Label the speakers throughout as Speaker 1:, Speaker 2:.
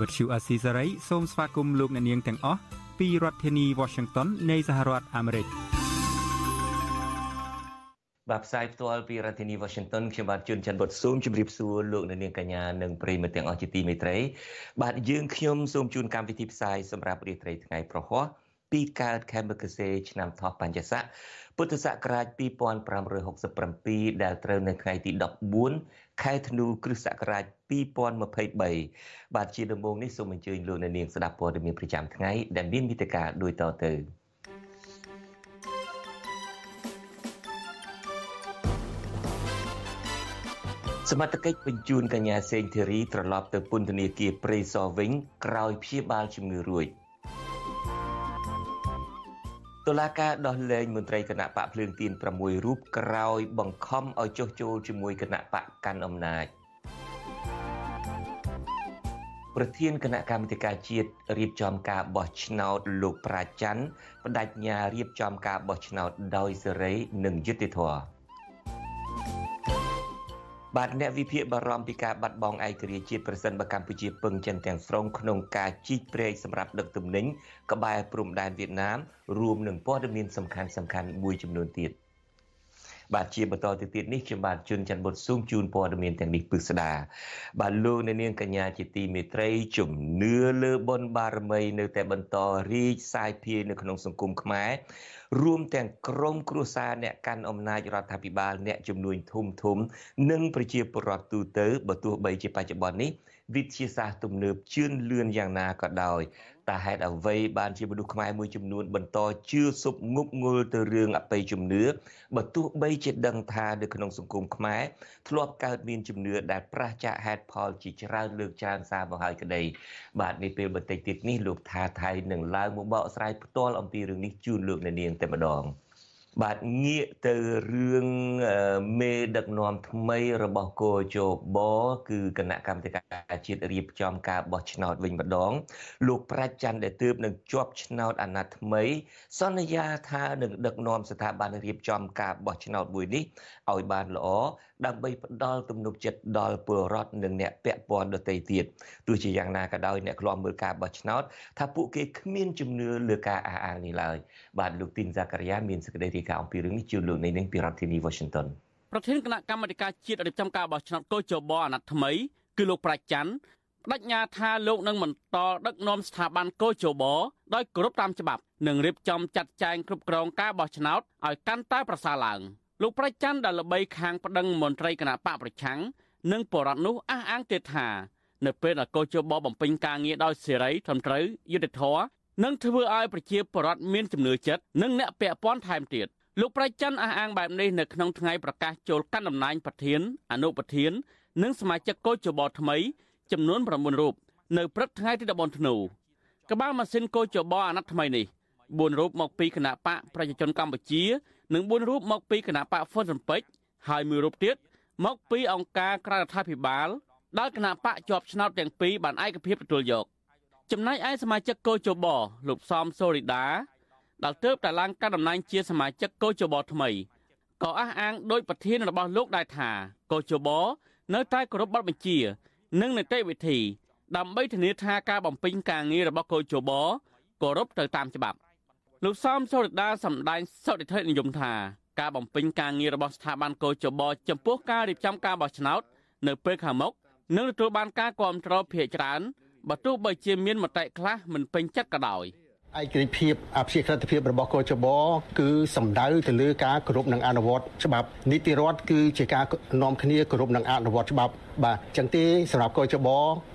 Speaker 1: Azizi Serai ជាភាសាខ្មែរ
Speaker 2: Vuthu Azizi Serai សូមស្វាគមន៍លោកអ្នកនាងទាំងអស់ពីរដ្ឋធានី Washington នៃសហរដ្ឋអាមេរិក
Speaker 3: បាទផ្សាយផ្ទាល់ពីរដ្ឋធានី Washington ខ្ញុំបាទជួនច័ន្ទបុតស៊ូមជម្រាបសួរលោកអ្នកនាងកញ្ញានិងប្រិយមិត្តទាំងអស់ជាទីមេត្រី បាទយើងខ្ញុំសូមជូនកម្មវិធីផ្សាយសម្រាប់រាត្រីថ្ងៃប្រហ័សពីកើតខែមករាឆ្នាំថោះបញ្ញស័កពុទ្ធសករាជ2567ដែលត្រូវនៅថ្ងៃទី14 ខែធ្នូគ្រិស្តសករាជ2023បាទជាដំបូងនេះសូមអញ្ជើញលោកអ្នកនាងស្ដាប់ព័ត៌មានប្រចាំថ្ងៃដែលមានមេត្តាដូចតទៅសមត្ថកិច្ចបញ្ជូនកញ្ញាសេងធីរីត្រឡប់ទៅពន្ធនាគារព្រៃសរវិញក្រោយព្យាបាលជំងឺរួច។ តុលាការដោះលែងមន្ត្រីគណៈបកភ្លើងទៀន6រូបក្រោយបង្ខំឲ្យចុះចូលជាមួយគណៈបកកាន់អំណាចប្រធានគណៈកម្មាធិការជាតិរៀបចំការបោះឆ្នោតលោកប្រាច័ន្ទបដិញ្ញារៀបចំការបោះឆ្នោតដោយសេរីនិងយុត្តិធម៌ បាទអ្នកវិភាគបារម្ភពីការបាត់បង់ឯករាជ្យជាតិប្រសិនបើកម្ពុជាពឹងចិនទាំងស្រុងក្នុងការជីកព្រែកសម្រាប់ដឹកទំនិញក្បែរព្រំដែនវៀតណាមរួមនឹងព័ត៌មានសំខាន់សំខាន់មួយចំនួនទៀត បាទជាបន្តទៅទៀតនេះខ្ញុំបាទជួនច័ន្ទបុតស៊ូមជូនព័ត៌មានទាំងនេះពិស្ដាបាទលោកអ្នកនាងកញ្ញាជាទីមេត្រីជំនឿលើបុណ្យបារមីនៅតែបន្តរីកសាយភាយនៅក្នុងសង្គមខ្មែររួមទាំងក្រមគ្រួសារអ្នកកាន់អំណាចរដ្ឋាភិបាលអ្នកជំនួញធំធំ និងប្រជាពលរដ្ឋទូទៅបើទោះបីជាបច្ចុប្បន្ននេះ វិទ្យាសាស្ត្រទំនើបជឿនលឿនយ៉ាងណាក៏ដោយតែហេតុអ្វីបានជាមនុស្សខ្មែរមួយចំនួនបន្តជឿសុបងប់ងល់ទៅរឿងអបិយជំនឿបើទោះបីជាដឹងថានៅក្នុងសង្គមខ្មែរធ្លាប់កើតមានជំនឿដែលប្រះចាកហេតុផលជាច្រើនលើកច្រើនសារមកហើយក្តីបាទនេះពេលបន្តិចទៀតនេះលោកថាថៃនឹងឡើងមកបកស្រាយផ្ទាល់អំពីរឿងនេះជូនលោកអ្នកនាងតែម្ដង។ បាទងាកទៅរឿងមេដឹកនាំថ្មីរបស់គោជបគឺគណៈកម្មាធិការជាតិរៀបចំការបោះឆ្នោតវិញម្ដង លោកប្រាច់ច័ន្ទដែលទើបនឹងជាប់ឆ្នោតអាណត្តិថ្មី សន្យាថានឹងដឹកនាំស្ថាប័នរៀបចំការបោះឆ្នោតមួយនេះឲ្យបានល្អដើម្បីផ្ដល់ទំនុកចិត្តដល់ពលរដ្ឋនិងអ្នកពាក់ព័ន្ធដទៃទៀតទោះជាយ៉ាងណាក៏ដោយអ្នកខ្លាំមើលការបោះឆ្នោតថាពួកគេគ្មានជំនឿលើការអះអាងនេះឡើយបាទលោកទីនសាការីយ៉ាមានសេចក្តីរាយការណ៍អំពីរឿងនេះជូនលោកនេះពីរដ្ឋធានី Washington
Speaker 4: ប្រធានគណៈកម្មាធិការជាតិរៀបចំការបោះឆ្នោតកោជបអាណត្តិថ្មីគឺលោកប្រាច់ច័ន្ទបដិញ្ញាថាលោកនឹងបន្តដឹកនាំស្ថាប័នកោជបដោយគោរពតាមច្បាប់និងរៀបចំចាត់ចែងគ្រប់គ្រងការបោះឆ្នោតឲ្យកាន់តែប្រសើរឡើង។ លោកប្រច័ន្ទដែលល្បីខាងប្តឹងមន្ត្រីគណៈបកប្រឆាំងនិងបរដ្ឋនោះអះអាងទៀតថានៅពេលដែលកោជបបំពេញការងារដោយសេរីត្រឹមត្រូវយុត្តិធម៌នឹងធ្វើឲ្យប្រជាពលរដ្ឋមានជំនឿចិត្តនិងអ្នកពាក់ព័ន្ធថែមទៀតលោកប្រច័ន្ទអះអាងបែបនេះនៅក្នុងថ្ងៃប្រកាសចូលកាន់តំណែងប្រធានអនុប្រធាន និងសមាជិកកោជបថ្មីចំនួន9រូបនៅព្រឹកថ្ងៃទី14ធ្នូក្បាលម៉ាស៊ីនកោជបអាណត្តិថ្មីនេះ4រូបមកពីគណៈបកប្រជាជនកម្ពុជា និង4រូបមកពីគណៈបកហ្វុនសំពេចហើយមួយរូបទៀតមកពីអង្គការក្រៅរដ្ឋាភិបាលដែលគណៈបកជាប់ឆ្នោតទាំងពីរបានឯកភាពទទួលយកចំណែកឯសមាជិកកោជបលោកសំសូរីដាដែលទើបតែឡើងកាន់តំណែងជាសមាជិកកោជបថ្មីក៏អះអាងដោយប្រធានរបស់លោកដែរថាកោជបនៅតែគោរពបទបញ្ជា និងនីតិវិធី ដើម្បីធានាថាការបំពេញការងាររបស់កោជបគោរពទៅតាមច្បាប់ លោកសំសូរិដាសម្ដែងសន្តិធិនិយមថាការបំពេញការងាររបស់ស្ថាប័នកោជបចំពោះការរៀបចំការបោះឆ្នោតនៅពេលខាងមុខនឹងទទួលបានការគ្រប់គ្រងភាគច្រើនបើទោះបីជាមានមតិខ្លះមិនពេញចិត្តក៏ដោយ។
Speaker 5: ឯករាជ្យភាពអភិក្រិតភាពរបស់កោចបគឺសំដៅទៅលើការគោរពនិងអនុវត្តច្បាប់នីតិរដ្ឋគឺជាការនាំគ្នាគោរពនិងអនុវត្តច្បាប់បាទអញ្ចឹងទេសម្រាប់កោចប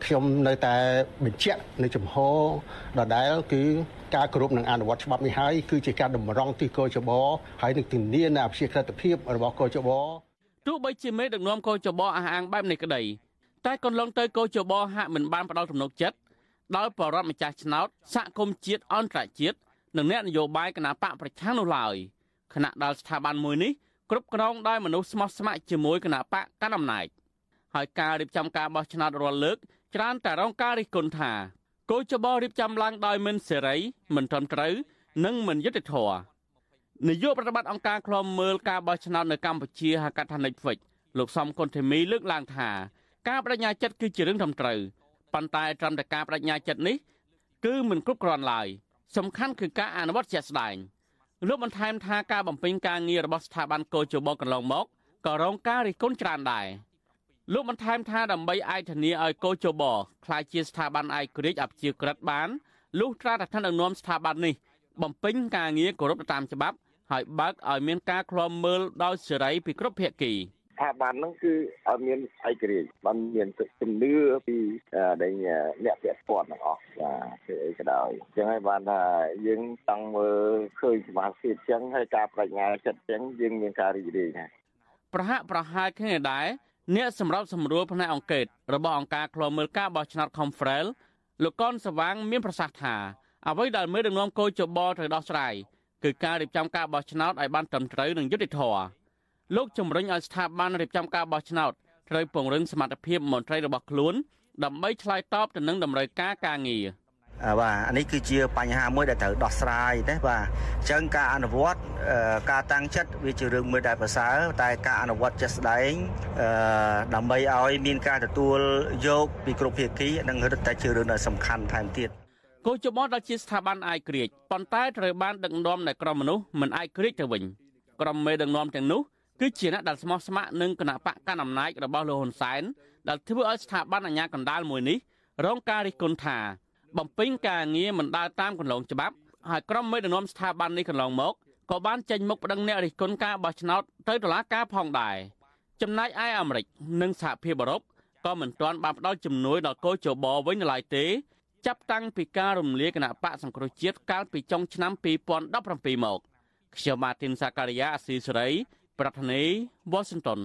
Speaker 5: ខ្ញុំនៅតែបញ្ជាក់នៅចំហដដែលគឺ ការគោរពនិងអនុវត្តច្បាប់នេះហើយគឺជាការតម្រង់ទិសកោចបហើយនឹងធានានៅអភិក្រិតភាពរបស់កោចប
Speaker 4: ទោះបីជាមេដឹកនាំកោចបអះអាងបែបនេះក្តីតែកន្លងទៅកោចបហាក់មិនបានផ្ដល់ទំនុកចិត្តដោយបរិវត្តម្ចាស់ឆ្នោតសហគមន៍ជាតិអន្តរជាតិនិងអ្នកនយោបាយគណៈបកប្រឆាំងនោះឡើយខណៈដល់ស្ថាប័នមួយនេះគ្រប់គ្រងដោយមនុស្សស្មោះស្ម័គ្រជាមួយគណៈបកកណ្ដាលអំណាចហើយការរៀបចំការបោះឆ្នោតរាល់លើកច្រើនតែរងការរិះគន់ថា គោចបរៀបចំឡើងដោយមិនសេរីមិនត្រឹមត្រូវនិងមិនយុត្តិធម៌នាយកប្រតិបត្តិអង្គការឃ្លាំមើលការបោះឆ្នោតនៅកម្ពុជាហៅកាត់ថា Netflix លោកសំគុណធីមីលើកឡើងថាការបដិញ្ញាចិត្តគឺជារឿងត្រឹមត្រូវប៉ុន្តែត្រឹមតែការបដិញ្ញាចិត្តនេះគឺមិនគ្រប់គ្រាន់ឡើយសំខាន់គឺការអនុវត្តជាក់ស្ដែងលោកបន្ថែមថាការបំពេញការងាររបស់ស្ថាប័នកោជបកន្លងមកក៏រងការរិះគន់ច្រើនដែរ លោកបន្ថែមថាដើម្បីអាចធានាឲ្យកោជបក្លាយជាស្ថាប័នឯករាជ្យអព្យាក្រឹតបានលុះត្រាតែឋានដឹកនាំស្ថាប័ននេះបំពេញការងារគោរពតាមច្បាប់ហើយបើកឲ្យមានការឃ្លាំមើលដោយសេរីពីគ្រប់ភាគី។
Speaker 6: ស្ថាប័នហ្នឹងគឺឲ្យមានឯករាជ្យបានមានជំនឿពីដែលអ្នកពាក់ព័ន្ធទាំងអស់បាទគឺអីក៏ដោយអញ្ចឹងហើយបានថាយើងចង់មើលឃើញសមាជិកអញ្ចឹងហើយការបញ្ញាចិត្តអញ្ចឹងយើងមានការរីករាយណាស់
Speaker 4: ប្រហាក់ប្រហែលគ្នាដែរ អ្នកសម្របសម្រួលផ្នែកអង្គការរបស់អង្គការឃ្លាំមើលការបោះឆ្នោត Confrel លោកកនសវាងមានប្រសាសន៍ថាអ្វីដែលមេដឹកនាំគោចបត្រូវដោះស្រាយគឺការរៀបចំការបោះឆ្នោតឲ្យបានត្រឹមត្រូវនិងយុត្តិធម៌លោកជំរុញឲ្យស្ថាប័នរៀបចំការបោះឆ្នោតត្រូវពង្រឹងសមត្ថភាពមន្ត្រីរបស់ខ្លួនដើម្បីឆ្លើយតបទៅនឹងតម្រូវការការងារ
Speaker 7: បាទអានេះគឺជាបញ្ហាមួយដែលត្រូវដោះស្រាយទេបាទអញ្ចឹងការអនុវត្តការតាំងចិត្តវាជារឿងមួយដែលប្រសើរតែការអនុវត្តជាក់ស្ដែងដើម្បីឲ្យមានការទទួលយកពីគ្រប់ភាគីនឹងរឹតតែជារឿងដែលសំខាន់ថែមទៀត
Speaker 4: គោចបដល់ជាស្ថាប័នអាយក្រិចប៉ុន្តែត្រូវបានដឹកនាំដោយក្រុមមនុស្សមិនអាយក្រិចទៅវិញក្រុមមេដឹកនាំទាំងនោះគឺជាអ្នកដែលស្មោះស្ម័គ្រនឹងគណៈបកកណ្ដាលអំណាចរបស់លោកហ៊ុនសែនដែលធ្វើឲ្យស្ថាប័នអាជ្ញាកណ្ដាលមួយនេះរងការរិះគន់ថា បំពេញការងារមិនដើរតាមគន្លងច្បាប់ហើយក្រុមមេដឹកនាំស្ថាប័ននេះកន្លងមកក៏បានចេញមុខប្តឹងអ្នករិះគន់ការបោះឆ្នោតទៅតុលាការផងដែរចំណែកឯអាមេរិកនិងសហភាពអឺរ៉ុបក៏មិនទាន់បានផ្ដល់ជំនួយដល់កូចបវិញនៅឡើយទេចាប់តាំងពីការរំលាយគណៈបកសង្គ្រោះជាតិកាលពីចុងឆ្នាំ2017មកខ្ញុំម៉ាទីនសាការីយ៉ាអស៊ីសេរី ប្រធានាធិបតី Washington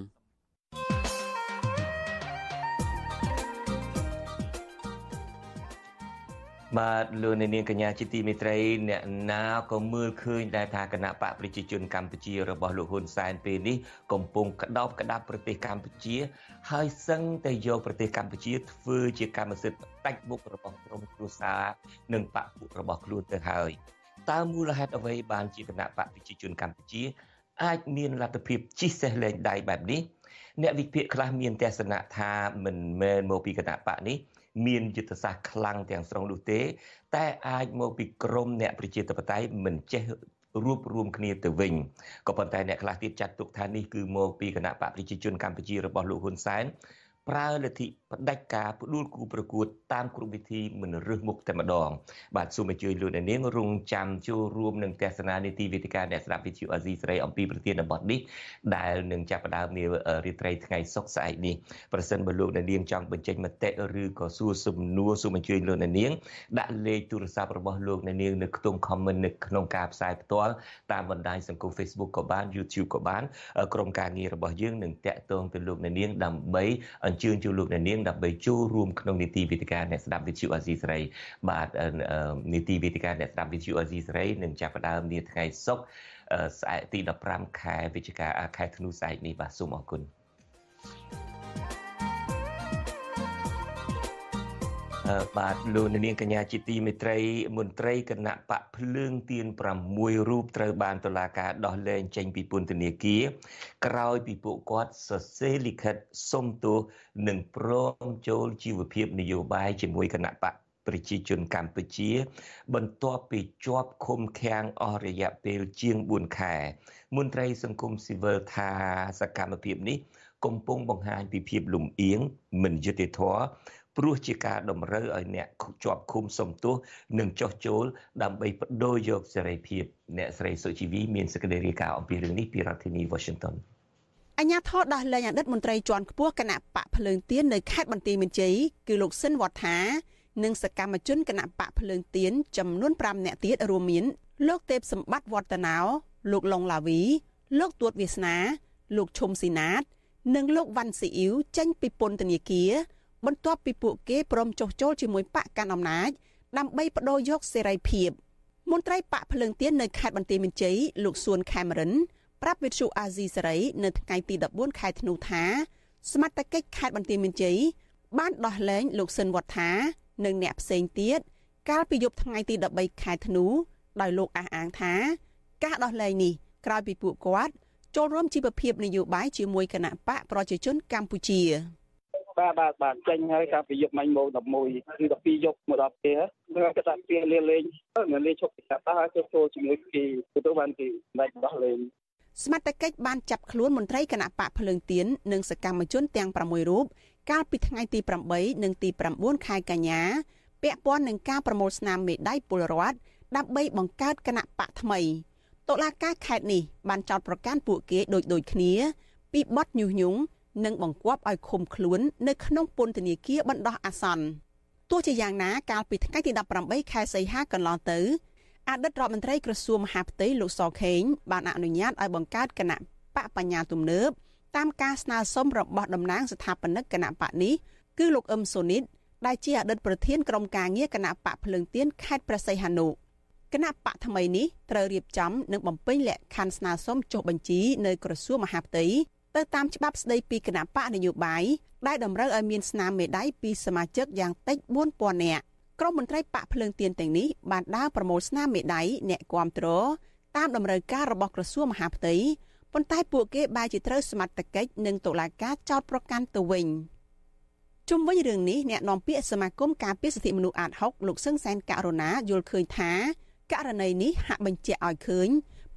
Speaker 3: បាទលោកនាងកញ្ញាជាទីមេត្រីអ្នកណាក៏មើលឃើញដែរថាគណៈបកប្រជាជនកម្ពុជារបស់លោកហ៊ុនសែនពេលនេះកំពុងក្តោបក្តាប់ប្រទេសកម្ពុជា ហើយសឹងតែយកប្រទេសកម្ពុជាធ្វើជាកម្មសិទ្ធិផ្ដាច់មុខរបស់ក្រុមគ្រួសារនិងបកពួករបស់ខ្លួនទៅហើយតើមូលហេតុអ្វីបានជាគណៈបកប្រជាជនកម្ពុជា អាចមានលទ្ធភាពជិះសេះលែងដៃបែបនេះអ្នកវិភាគខ្លះមានទស្សនៈថាមិនមែនមកពីគណៈបកនេះ មានយុទ្ធសាស្ត្រខ្លាំងទាំងស្រុងនោះទេ តែអាចមកពីក្រមអ្នកប្រជាធិបតេយ្យមិនចេះរួបរวมគ្នាទៅវិញក៏ប៉ុន្តែអ្នកខ្លះទៀតចាត់ទុកថានេះគឺមកពីគណៈបកប្រជាជនកម្ពុជារបស់លោកហ៊ុនសែនប្រើលទ្ធិ ផ្ដាច់ការផ្ដួលគូប្រកួតតាមគ្រប់វិធីមិនរើសមុខតែម្ដង បាទសូមអញ្ជើញលោកអ្នកនាងរងចាំចូលរួមនឹងទស្សនានីតិវិទ្យាអ្នកស្ដាប់វិទ្យុអាស៊ីសេរីអំពីប្រធានបទនេះដែលនឹងចាប់ផ្ដើមនារាត្រីថ្ងៃសុក្រស្អែកនេះប្រសិនបើលោកអ្នកនាងចង់បញ្ចេញមតិឬក៏សួរសំណួរសូមអញ្ជើញលោកអ្នកនាងដាក់លេខទូរស័ព្ទរបស់លោកអ្នកនាងនៅក្នុង comment នៅក្នុងការផ្សាយផ្ទាល់តាមបណ្ដាញសង្គម Facebook ក៏បាន YouTube ក៏បានក្រុមការងាររបស់យើងនឹងតាក់ទងទៅលោកអ្នកនាងដើម្បីអញ្ជើញចូលលោកអ្នកនាងដើម្បីចូលរួមក្នុងនីតិវិទ្យាអ្នកស្ដាប់វិទ្យុអាស៊ីសេរីបាទនីតិវិទ្យាអ្នកស្ដាប់វិទ្យុអាស៊ីសេរីនឹងចាប់ផ្ដើមនាថ្ងៃសុក្រស្អែកទី15ខែវិច្ឆិកាខែធ្នូស្អែកនេះបាទសូមអរគុណ thank you បាទលោកនាងកញ្ញាជាទីមេត្រីមន្ត្រីគណៈបកភ្លើងទៀន6រូបត្រូវបានតុលាការដោះលែងចេញពីពន្ធនាគារក្រោយពីពួកគាត់សរសេរលិខិតសុំទោសនិងព្រមចូលជីវភាពនយោបាយជាមួយគណៈបកប្រជាជនកម្ពុជា បន្ទាប់ពីជាប់ឃុំឃាំងអស់រយៈពេលជាង4ខែ មន្ត្រីសង្គមស៊ីវិលថាសកម្មភាពនេះ កំពុងបង្ហាញពីភាពលំអៀងមិនយុត្តិធម៌ ព្រោះជាការតម្រូវឲ្យអ្នកជាប់ឃុំសំទោសនិងចោះចូលដើម្បីបដូរយកសេរីភាពអ្នកស្រីសុជីវីមានសេចក្តីរាយការណ៍អំពីរឿងនេះពីរដ្ឋធានី Washington
Speaker 1: អញ្ញាធរដោះលែងអតីតមន្ត្រីជាន់ខ្ពស់គណៈបកភ្លើងទៀននៅខេត្តបន្ទាយមានជ័យគឺលោកស៊ិនវត្ថានិងសកម្មជនគណៈបកភ្លើងទៀនចំនួន5នាក់ទៀតរួមមាន លោកទេពសម្បត្តិវឌ្ឍនោលោកឡុងឡាវី លោកទួតវាសនា លោកឈុំស៊ីណាត និងលោកវ៉ាន់ស៊ីអ៊ីវចេញពីពន្ធនាគារ បន្ទាប់ពីពួកគេព្រមចុះចូលជាមួយបកកាន់អំណាចដើម្បីបដូរយកសេរីភាពមន្ត្រីបកភ្លើងទៀននៅខេត្តបន្ទាយមានជ័យលោកសួនខេមរិនប្រាប់វិទ្យុអាស៊ីសេរីនៅថ្ងៃទី14ខែធ្នូថាសមត្ថកិច្ចខេត្តបន្ទាយមានជ័យបានដោះលែងលោកស៊ិនវត្ថានិងអ្នកផ្សេងទៀតកាលពីយប់ថ្ងៃទី13ខែធ្នូដោយលោកអះអាងថាការដោះលែងនេះក្រោយពីពួកគាត់ចូលរួមជីវភាពនយោបាយជាមួយគណៈបកប្រជាជនកម្ពុជា
Speaker 8: បាទបាទបាទចេញហើយកាលពីយប់មិញម៉ោង11គឺ12យប់មកដល់ពេលគឺគេដាក់ពីលេលេងនៅលេឈប់ពីកាត់ហើយចូលជាមួយពីទៅបានពីមិនដោះលែង
Speaker 1: សមត្ថកិច្ចបានចាប់ខ្លួនមន្ត្រីគណៈបកភ្លើងទៀននិងសកម្មជនទាំង6រូបកាលពីថ្ងៃទី8និងទី9ខែកញ្ញាពាក់ព័ន្ធនឹងការប្រមូលស្នាមមេដៃពលរដ្ឋដើម្បីបង្កើតគណៈបកថ្មីតុលាការខេត្តនេះបានចោទប្រកាន់ពួកគេដូចដូចគ្នា ពីបទញុះញង់ និងបង្គាប់ឲ្យឃុំខ្លួននៅក្នុងពន្ធនាគារបណ្ដោះអាសន្នទោះជាយ៉ាងណាកាលពីថ្ងៃទី18ខែសីហាកន្លងទៅអតីតរដ្ឋមន្ត្រីក្រសួងមហាផ្ទៃលោកសខេងបានអនុញ្ញាតឲ្យបង្កើតគណៈបកបញ្ញាទំនើបតាមការស្នើសុំរបស់តំណាងស្ថាបនិកគណៈបកនេះគឺលោកអឹមសូនីតដែលជាអតីតប្រធានក្រុមការងារគណៈបកភ្លើងទៀនខេត្តព្រះសីហនុគណៈបកថ្មីនេះត្រូវរៀបចំនិងបំពេញលក្ខខណ្ឌស្នើសុំចុះបញ្ជីនៅក្រសួងមហាផ្ទៃ ទៅតាមច្បាប់ស្តីពីគណៈបកនយោបាយដែលតម្រូវឲ្យមានស្នាមមេដៃពីសមាជិកយ៉ាងតិច4000នាក់ក្រុមមន្ត្រីបកភ្លើងទៀនទាំងនេះបានដើរប្រមូលស្នាមមេដៃអ្នកគាំទ្រតាមតម្រូវការរបស់ក្រសួងមហាផ្ទៃប៉ុន្តែពួកគេបែរជាត្រូវសមត្ថកិច្ចនិងតុលាការចោទប្រកាន់ទៅវិញជុំវិញរឿងនេះអ្នកនាំពាក្យសមាគមការពារសិទ្ធិមនុស្សអាត6លោកសឹងសែនករណាយល់ឃើញថាករណីនេះហាក់បញ្ជាក់ឲ្យឃើញ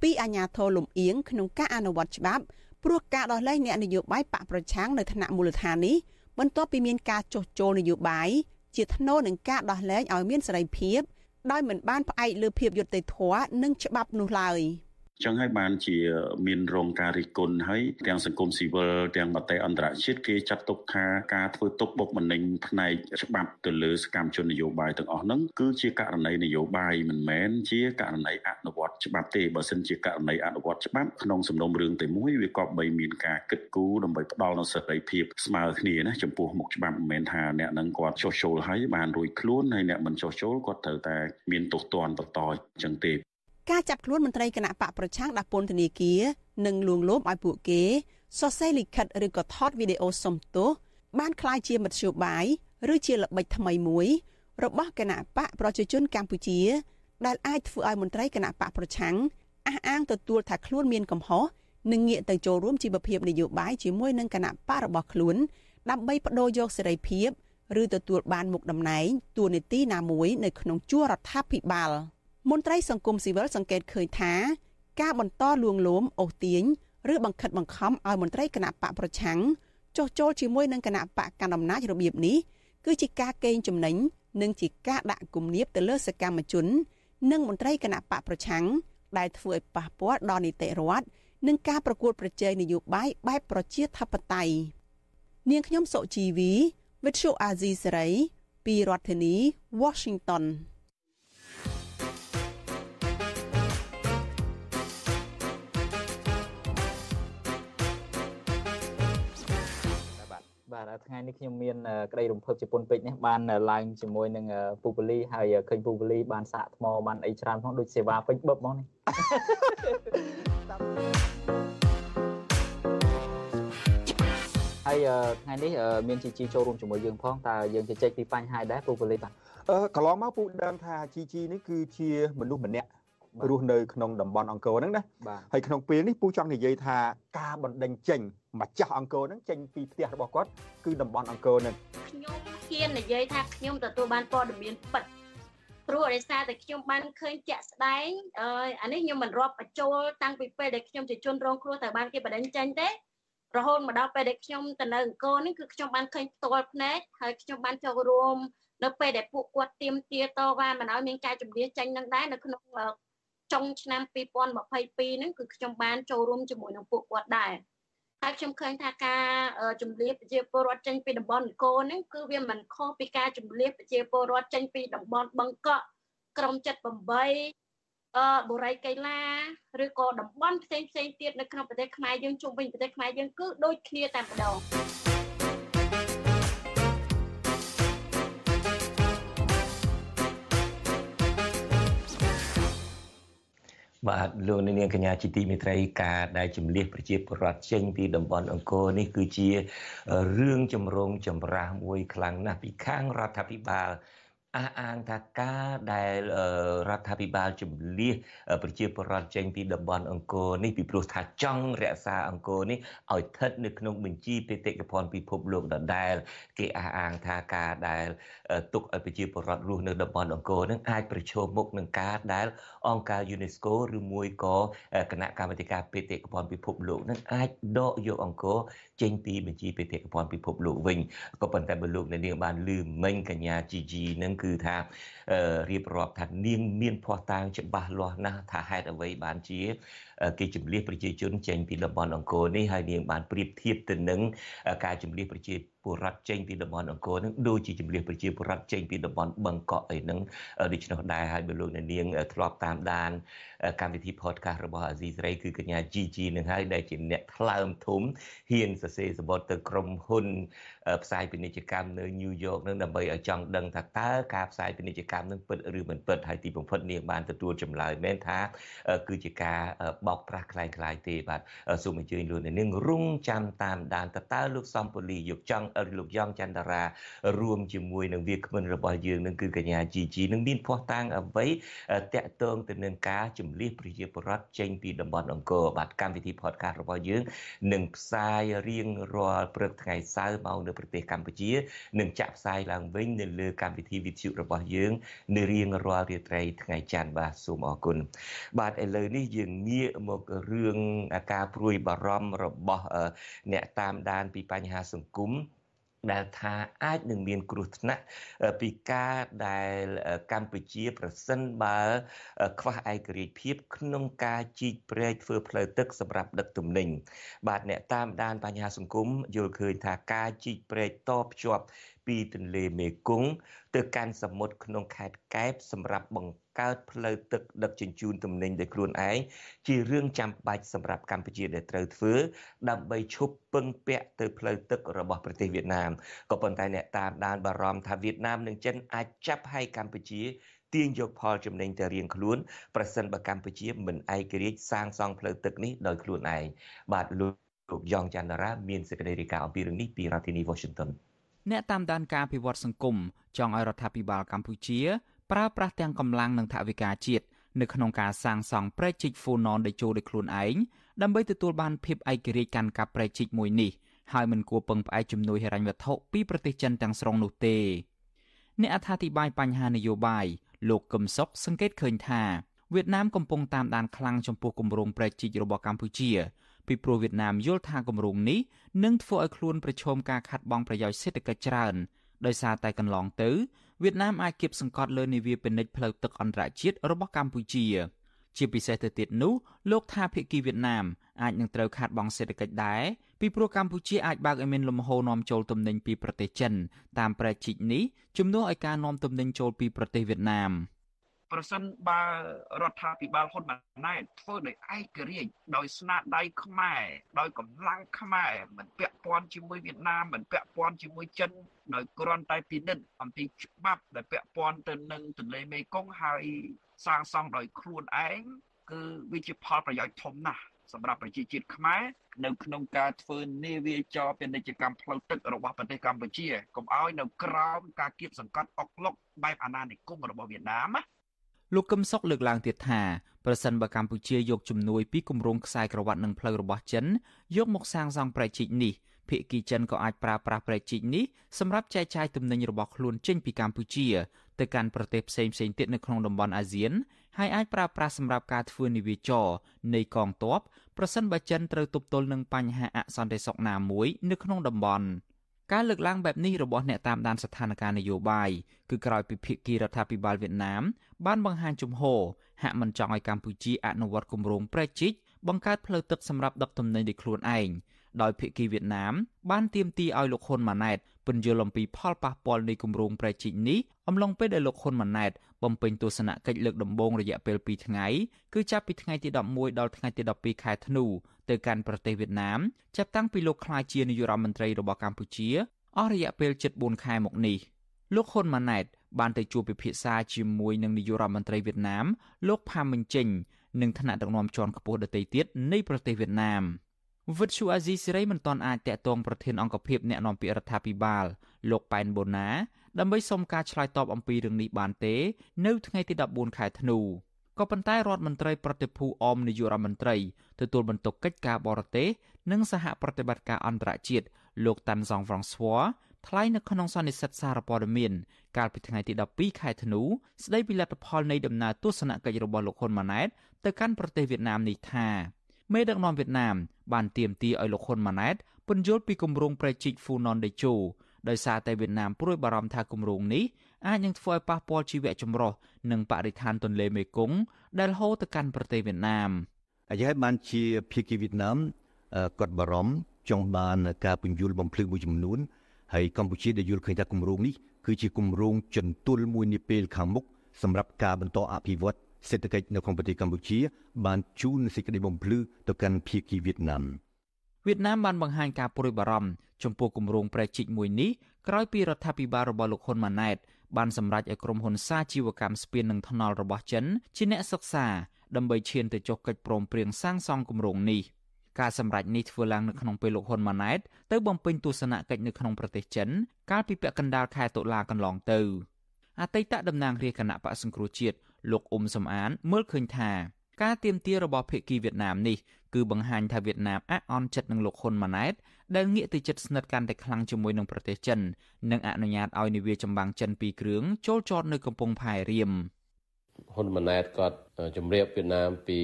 Speaker 1: ពីអាញាធរលំអៀងក្នុងការអនុវត្តច្បាប់ ព្រោះការដោះលែងអ្នកនយោបាយបកប្រឆាំងនៅថ្នាក់មូលដ្ឋាននេះបន្ទាប់ពីមានការចុះចូលនយោបាយជាថ្នូរនឹងការដោះលែងឲ្យមានសេរីភាពដោយមិនបានផ្អែកលើភាពយុត្តិធម៌និងច្បាប់នោះឡើយ។
Speaker 9: ចឹងហើយបានជាមានរងការរិះគន់ហើយទាំងសង្គមស៊ីវិលទាំងមតិអន្តរជាតិគេចាត់ទុកថាការធ្វើទុកបុកម្នេញផ្នែកច្បាប់ទៅលើសកម្មជននយោបាយទាំងអស់ហ្នឹងគឺជាករណីនយោបាយមិនមែនជាករណីអនុវត្តច្បាប់ទេបើសិនជាករណីអនុវត្តច្បាប់ក្នុងសំណុំរឿងតែមួយវាក៏បីមានការគិតគូរដើម្បីផ្ដល់នូវសេរីភាពស្មើគ្នាណាចំពោះមុខច្បាប់មិនមែនថាអ្នកនឹងគាត់ចុះចូលហើយបានរួចខ្លួនហើយអ្នកមិនចុះចូលគាត់ត្រូវតែមានទោសទណ្ឌបន្តអញ្ចឹងទេ
Speaker 1: ការចាប់ខ្លួនមន្ត្រីគណៈបកប្រឆាំងដាក់ពន្ធនាគារនិងលួងលោមឲ្យពួកគេសរសេរលិខិតឬក៏ថតវីដេអូសុំទោសបានคล้ายជាមធ្យោបាយឬជាល្បិចថ្មីមួយ របស់គណៈបកប្រជាជនកម្ពុជា ដែលអាចធ្វើឲ្យមន្ត្រីគណៈបកប្រឆាំងអះអាងទទួលថាខ្លួនមានកំហុសនិងងាកទៅចូលរួមជីវភាពនយោបាយជាមួយនឹងគណៈបករបស់ខ្លួនដើម្បីបដូរយកសេរីភាពឬទទួលបានមុខតំណែងតួនាទីណាមួយនៅក្នុងជួររដ្ឋាភិបាល។ មន្ត្រីសង្គមស៊ីវិលសង្កេតឃើញថា ការបន្តលួងលោមអូសទាញឬបង្ខិតបង្ខំឲ្យមន្ត្រីគណៈបកប្រឆាំងចុះចូលជាមួយនឹងគណៈបកកណ្ដាលអំណាចរបៀបនេះគឺជាការកេងចំណេញនិងជាការដាក់គំនាបទៅលើសកម្មជន និងមន្ត្រីគណៈបកប្រឆាំងដែលធ្វើឲ្យប៉ះពាល់ដល់នីតិរដ្ឋនិងការប្រកួតប្រជែងនយោបាយបែបប្រជាធិបតេយ្យនាងខ្ញុំសុជីវី Virtual Azizi Saray ពីរដ្ឋធានី Washington
Speaker 10: បាទថ្ងៃនេះខ្ញុំមានក្តីរំភើបជាពុនពេជ្រនេះបានឡើងជាមួយនឹងពូពូលីហើយឃើញពូពូលីបានសាកថ្មបានអីច្រើនផងដូចសេវាពេញបឹបហ្មងនេះហើយថ្ងៃនេះមានជីជីចូលរួមជាមួយយើងផងតើយើងជជែកពីបញ្ហាដែរពូពូលីបាទ
Speaker 11: អឺកន្លងមកពូដើមថាជីជីនេះគឺជាមនុស្សម្នាក់រស់នៅក្នុងតំបន់អង្គរហ្នឹងណាហើយក្នុងពេលនេះពូចង់និយាយថាការបណ្ដេញចេញ ម្ចាស់អង្គរហ្នឹងចេញពីផ្ទះរបស់គាត់គឺតំបន់អង្គរហ្នឹង
Speaker 12: ខ្ញុំហ៊ាននិយាយថាខ្ញុំទទួលបានព័ត៌មានពិតព្រោះដោយសារតែខ្ញុំបានឃើញជាក់ស្ដែងអឺអានេះខ្ញុំមិនរាប់បញ្ចូលតាំងពីពេលដែលខ្ញុំជាជនរងគ្រោះតែបានគេបដិញ្ញចេញទេរហូតមកដល់ពេលដែលខ្ញុំទៅនៅអង្គរនេះគឺខ្ញុំបានឃើញផ្ទាល់ភ្នែកហើយខ្ញុំបានចូលរួមនៅពេលដែលពួកគាត់ទៀមទាតវ៉ាមិនឲ្យមានការជំនះចេញនឹងដែរនៅក្នុងចុងឆ្នាំ2022ហ្នឹងគឺខ្ញុំបានចូលរួមជាមួយនឹងពួកគាត់ដែរ ហើយខ្ញុំឃើញថាការជំរាបប្រជាពលរដ្ឋចេញពីតំបន់នគរហ្នឹងគឺវាមិនខុសពីការជំរាបប្រជាពលរដ្ឋចេញពីតំបន់បឹងកក់ក្រុម78អឺបុរីកៃឡាឬក៏តំបន់ផ្សេងផ្សេងទៀតនៅក្នុងប្រទេសខ្មែរយើងជុំវិញប្រទេសខ្មែរយើងគឺដូចគ្នាតែម្ដង
Speaker 3: បាទលោកនាងកញ្ញាជាទីមេត្រីការដែលជំលះប្រជាពលរដ្ឋចេញពីតំបន់អង្គរនេះគឺជារឿងចម្រូងចម្រាសមួយខ្លាំងណាស់ពីខាងរដ្ឋាភិបាល អះអាងថាការដែលរដ្ឋាភិបាលជំលះប្រជាពលរដ្ឋចេញពីតំបន់អង្គរនេះពីព្រោះថាចង់រក្សាអង្គរនេះឲ្យស្ថិតនៅក្នុងបញ្ជីបេតិកភណ្ឌពិភពលោកដដែលគេអះអាងថាការដែលទុកឲ្យប្រជាពលរដ្ឋរស់នៅតំបន់អង្គរនឹងអាចប្រឈមមុខនឹងការដែលអង្គការ UNESCO ឬមួយក៏គណៈកម្មាធិការបេតិកភណ្ឌពិភពលោកនឹងអាចដកយកអង្គរចេញពីបញ្ជីបេតិកភណ្ឌពិភពលោកវិញក៏ប៉ុន្តែបើលោកអ្នកនាងបានលឺមិញកញ្ញា GG នឹងគឺថារៀបរាប់ថានាងមានភ័ស្តុតាងច្បាស់លាស់ណាស់ថាហេតុអ្វីបានជាគេជំលះប្រជាជនចេញពីតំបន់អង្គរនេះហើយនាងបានប្រៀបធៀបទៅនឹងការជំលះប្រជា ពលរដ្ឋចេញពីតំបន់អង្គរនឹងដូចជាជំលះប្រជាពលរដ្ឋចេញពីតំបន់បឹងកក់អីហ្នឹងដូច្នោះដែរហើយបើលោកអ្នកនាងធ្លាប់តាមដានកម្មវិធី podcast របស់អាស៊ីសេរីគឺកញ្ញា GG នឹងហើយដែលជាអ្នកថ្លើមធំហ៊ានសរសេរសម្បត្តិទៅក្រុមហ៊ុនផ្សាយពាណិជ្ជកម្មនៅញូវយ៉កនឹងដើម្បីឲ្យចង់ដឹងថាតើការផ្សាយពាណិជ្ជកម្មនឹងពិតឬមិនពិតហើយទីបំផុតនាងបានទទួលចម្លើយមែនថាគឺជាការបោកប្រាស់คล้ายៗទេបាទសូមអញ្ជើញលោកនាងរងចាំតាមដានតើតើលោកសំពូលីយកចង់ លោកយ៉ងច័ន្ទរារួមជាមួយនឹងវាគ្មិនរបស់យើងនឹងគឺកញ្ញា GG នឹងមានភ័ស្តុតាងអ្វីតាក់ទងទៅនឹងការជំលះប្រជាពលរដ្ឋចេញពីតំបន់អង្គរបាទកម្មវិធី podcast របស់យើងនឹងផ្សាយរៀងរាល់ព្រឹកថ្ងៃសៅរ៍មកនៅប្រទេសកម្ពុជានឹងចាក់ផ្សាយឡើងវិញនៅលើកម្មវិធីវិទ្យុរបស់យើងនៅរៀងរាល់រាត្រីថ្ងៃច័ន្ទបាទសូមអរគុណបាទឥឡូវនេះយើងងាកមករឿងការព្រួយបារម្ភរបស់អ្នកតាមដានពីបញ្ហាសង្គម ដែលថាអាចនឹងមានគ្រោះថ្នាក់ពីការដែលកម្ពុជាប្រសិនបើ ខ្វះឯករាជ្យភាព ក្នុងការជីកព្រែកធ្វើផ្លូវទឹកសម្រាប់ដឹកទំនិញបាទអ្នកតាមដានបញ្ហាសង្គមយល់ឃើញថាការជីកព្រែកតភ្ជាប់ ពីទន្លេមេគង្គទៅកាន់សមុទ្រក្នុងខេត្តកែបសម្រាប់បង្កើតផ្លូវទឹកដឹកជញ្ជូនទំនិញដោយខ្លួនឯងជារឿងចាំបាច់សម្រាប់កម្ពុជាដែលត្រូវធ្វើដើម្បីឈប់ពឹងពាក់ទៅផ្លូវទឹករបស់ប្រទេសវៀតណាមក៏ប៉ុន្តែអ្នកតាមដានបារម្ភថាវៀតណាមនិងចិនអាចចាប់ឲ្យកម្ពុជាទាញយកផលចំណេញទៅរៀងខ្លួនប្រសិនបើកម្ពុជាមិនឯករាជ្យសាងសង់ផ្លូវទឹកនេះដោយខ្លួនឯងបាទលោកលោកយ៉ងច័ន្ទរាមានសេចក្តីរាយការណ៍អំពីរឿងនេះពីរដ្ឋធានី Washington
Speaker 2: អ្នកតាមដានការអភិវឌ្ឍសង្គមចង់ឲ្យរដ្ឋាភិបាលកម្ពុជា ប្រើប្រាស់ទាំងកម្លាំងនិងថវិកាជាតិនៅក្នុងការសាងសង់ព្រែកជីកហ្វូណនដែលចូលដោយខ្លួនឯងដើម្បីទទួលបានភាពឯករាជ្យកាន់កាប់ព្រែកជីកមួយនេះហើយមិនគួរពឹងផ្អែកជំនួយហិរញ្ញវត្ថុពីប្រទេសចិនទាំងស្រុងនោះទេអ្នកអត្ថាធិប្បាយបញ្ហានយោបាយលោកកឹមសុខសង្កេតឃើញថាវៀតណាមកំពុងតាមដានខ្លាំងចំពោះគម្រោងព្រែកជីករបស់កម្ពុជា ពីព្រោះវៀតណាមយល់ថាគម្រោងនេះនឹងធ្វើឲ្យខ្លួនប្រឈមការខាត់បងប្រយោជន៍សេដ្ឋកិច្ចច្រើនដោយសារតែកន្លងទៅវៀតណាមអាចគៀបសង្កត់លើនាវាពាណិជ្ជផ្លូវទឹកអន្តរជាតិរបស់កម្ពុជាជាពិសេសទៅទៀតនោះលោកថាភាគីវៀតណាមអាចនឹងត្រូវខាត់បងសេដ្ឋកិច្ចដែរពីព្រោះកម្ពុជាអាចបើកឲ្យមានលំហូរនាំចូលទំនិញពីប្រទេសចិនតាមប្រជិកនេះជំនួសឲ្យការនាំទំនិញចូលពីប្រទេសវៀតណាម។
Speaker 13: ប្រសិនបើរដ្ឋាភិបាលហ៊ុនម៉ាណែតធ្វើដោយឯករាជ្យដោយស្នាដៃខ្មែរដោយកម្លាំងខ្មែរមិនពាក់ព័ន្ធជាមួយវៀតណាមមិនពាក់ព័ន្ធជាមួយចិនដោយគ្រាន់តែពិនិត្យអំពីច្បាប់ដែលពាក់ព័ន្ធទៅនឹងទន្លេមេគង្គហើយសាងសង់ដោយខ្លួនឯងគឺវាជាផលប្រយោជន៍ធំណាស់សម្រាប់ប្រជាជាតិខ្មែរនៅក្នុងការធ្វើនាវាចរពាណិជ្ជកម្មផ្លូវទឹករបស់ប្រទេសកម្ពុជាកុំឲ្យនៅក្រោមការគៀបសង្កត់អុកឡុកបែបអាណានិគមរបស់វៀតណាមណា
Speaker 2: លោកកឹមសុខលើកឡើងទៀតថាប្រសិនបើកម្ពុជាយកជំនួយពីគម្រោងខ្សែក្រវ៉ាត់និងផ្លូវរបស់ចិនយកមកសាងសង់ប្រជិកនេះភាគីចិនក៏អាចប្រើប្រាស់ប្រជិកនេះសម្រាប់ចែកចាយទំនិញរបស់ខ្លួនចេញពីកម្ពុជាទៅកាន់ប្រទេសផ្សេងៗទៀតនៅក្នុងតំបន់អាស៊ានហើយអាចប្រើប្រាស់សម្រាប់ការធ្វើនិវាចរនៃកងទ័ពប្រសិនបើចិនត្រូវទប់ទល់នឹងបញ្ហាអសន្តិសុខណាមួយនៅក្នុងតំបន់។ ការលើកឡើងបែបនេះរបស់អ្នកតាមដានស្ថានភាពនយោបាយគឺក្រោយពីភាគីរដ្ឋាភិបាលវៀតណាម បានបង្ហាញជំហរហាក់មិនចង់ឲ្យកម្ពុជាអនុវត្តគម្រោងប្រជិកបង្កើតផ្លូវទឹកសម្រាប់ដឹកទំនិញដោយខ្លួនឯងដោយភាគីវៀតណាមបានទាមទារឲ្យលោកហ៊ុនម៉ាណែត ពន្យល់អំពីផលប៉ះពាល់នៃគម្រោងប្រជិកនេះអំឡុងពេលដែលលោកហ៊ុនម៉ាណែតបំពេញទស្សនកិច្ចលើកដំបូងរយៈពេល2ថ្ងៃគឺចាប់ពីថ្ងៃទី11ដល់ថ្ងៃទី12ខែធ្នូទៅកាន់ប្រទេសវៀតណាមចាប់តាំងពីលោកក្លាយជានាយករដ្ឋមន្ត្រីរបស់កម្ពុជាអស់រយៈពេល74ខែមកនេះលោកហ៊ុនម៉ាណែតបានទៅជួបពិភាក្សាជាមួយនឹងនាយករដ្ឋមន្ត្រីវៀតណាមលោកផាមិញជិញនិងថ្នាក់ដឹកនាំជាន់ខ្ពស់ដទៃទៀតនៃប្រទេសវៀតណាម វិទ្យុអាស៊ីសេរីមិនទាន់អាចតាក់ទងប្រធានអង្គភិបអ្នកនាំពាក្យរដ្ឋាភិបាលលោកប៉ែនបូណា ដើម្បីសុំការឆ្លើយតបអំពីរឿងនេះបានទេនៅថ្ងៃទី14ខែធ្នូក៏ប៉ុន្តែរដ្ឋមន្ត្រីប្រតិភូអមនាយករដ្ឋមន្ត្រីទទួលបន្ទុកកិច្ចការបរទេសនិងសហប្រតិបត្តិការអន្តរជាតិលោកតាន់សងហ្វ្រង់ស្វ័រថ្លែងនៅក្នុងសន្និសីទសារព័ត៌មានកាលពីថ្ងៃទី12ខែធ្នូស្ដីពីលទ្ធផលនៃដំណើរទស្សនកិច្ចរបស់លោកហ៊ុនម៉ាណែតទៅកាន់ប្រទេសវៀតណាមនេះថា មេដឹកនាំវៀតណាមបានទាមទារឲ្យលោកហ៊ុនម៉ាណែតពន្យល់ពីគម្រោងប្រជិកហ្វូណនដេជោដោយសារតែវៀតណាមព្រួយបារម្ភថាគម្រោងនេះអាចនឹងធ្វើឲ្យប៉ះពាល់ជីវៈចម្រុះនិងបរិស្ថានទន្លេមេគង្គដែលហូរទៅកាន់ប្រទេសវៀតណាម
Speaker 14: ហើយហើយបានជាភាគីវៀតណាមគាត់បារម្ភចង់បានការពន្យល់បំភ្លឺមួយចំនួនហើយកម្ពុជាដែលយល់ឃើញថាគម្រោងនេះគឺជាគម្រោងចន្ទុលមួយនាពេលខាងមុខសម្រាប់ការបន្តអភិវឌ្ឍ សេដ្ឋកិច្ចនៅក្នុងប្រទេសកម្ពុជា បានជូនសេចក្តីបំភ្លឺទៅកាន់ភាគីវៀតណាម
Speaker 2: វៀតណាមបានបង្ហាញការព្រួយបារម្ភចំពោះគម្រោងប្រែជីកមួយនេះក្រោយពីរដ្ឋាភិបាលរបស់លោកហ៊ុនម៉ាណែតបានសម្រេចឲ្យក្រុមហ៊ុនសាជីវកម្មស្ពាននិងថ្នល់របស់ចិនជាអ្នកសិក្សាដើម្បីឈានទៅចុះកិច្ចព្រមព្រៀងសាងសង់គម្រោងនេះការសម្រេចនេះធ្វើឡើងនៅក្នុងពេលលោកហ៊ុនម៉ាណែតទៅបំពេញទស្សនកិច្ចនៅក្នុងប្រទេសចិន កាលពីពាក់កណ្ដាលខែតុលាកន្លងទៅអតីតតំណាងរាជគណៈបកសង្គ្រោះជាតិ លោកអ៊ុំសំអាន មើលឃើញថាការទៀមទារបស់ភៀកគីវៀតណាមនេះគឺបង្ហាញថាវៀតណាមអាក់អន់ចិត្តនឹងលោកហ៊ុនម៉ាណែតដែលងាកទៅជិតស្និទ្ធកាន់តែខ្លាំងជាមួយនឹងប្រទេសចិននិងអនុញ្ញាតឲ្យនាវាចម្បាំងចិនពីរគ្រឿងចូលចតនៅកំពង់ផែរៀម
Speaker 15: ហ៊ុនម៉ាណែតគាត់ជំរាបវៀតណាមពី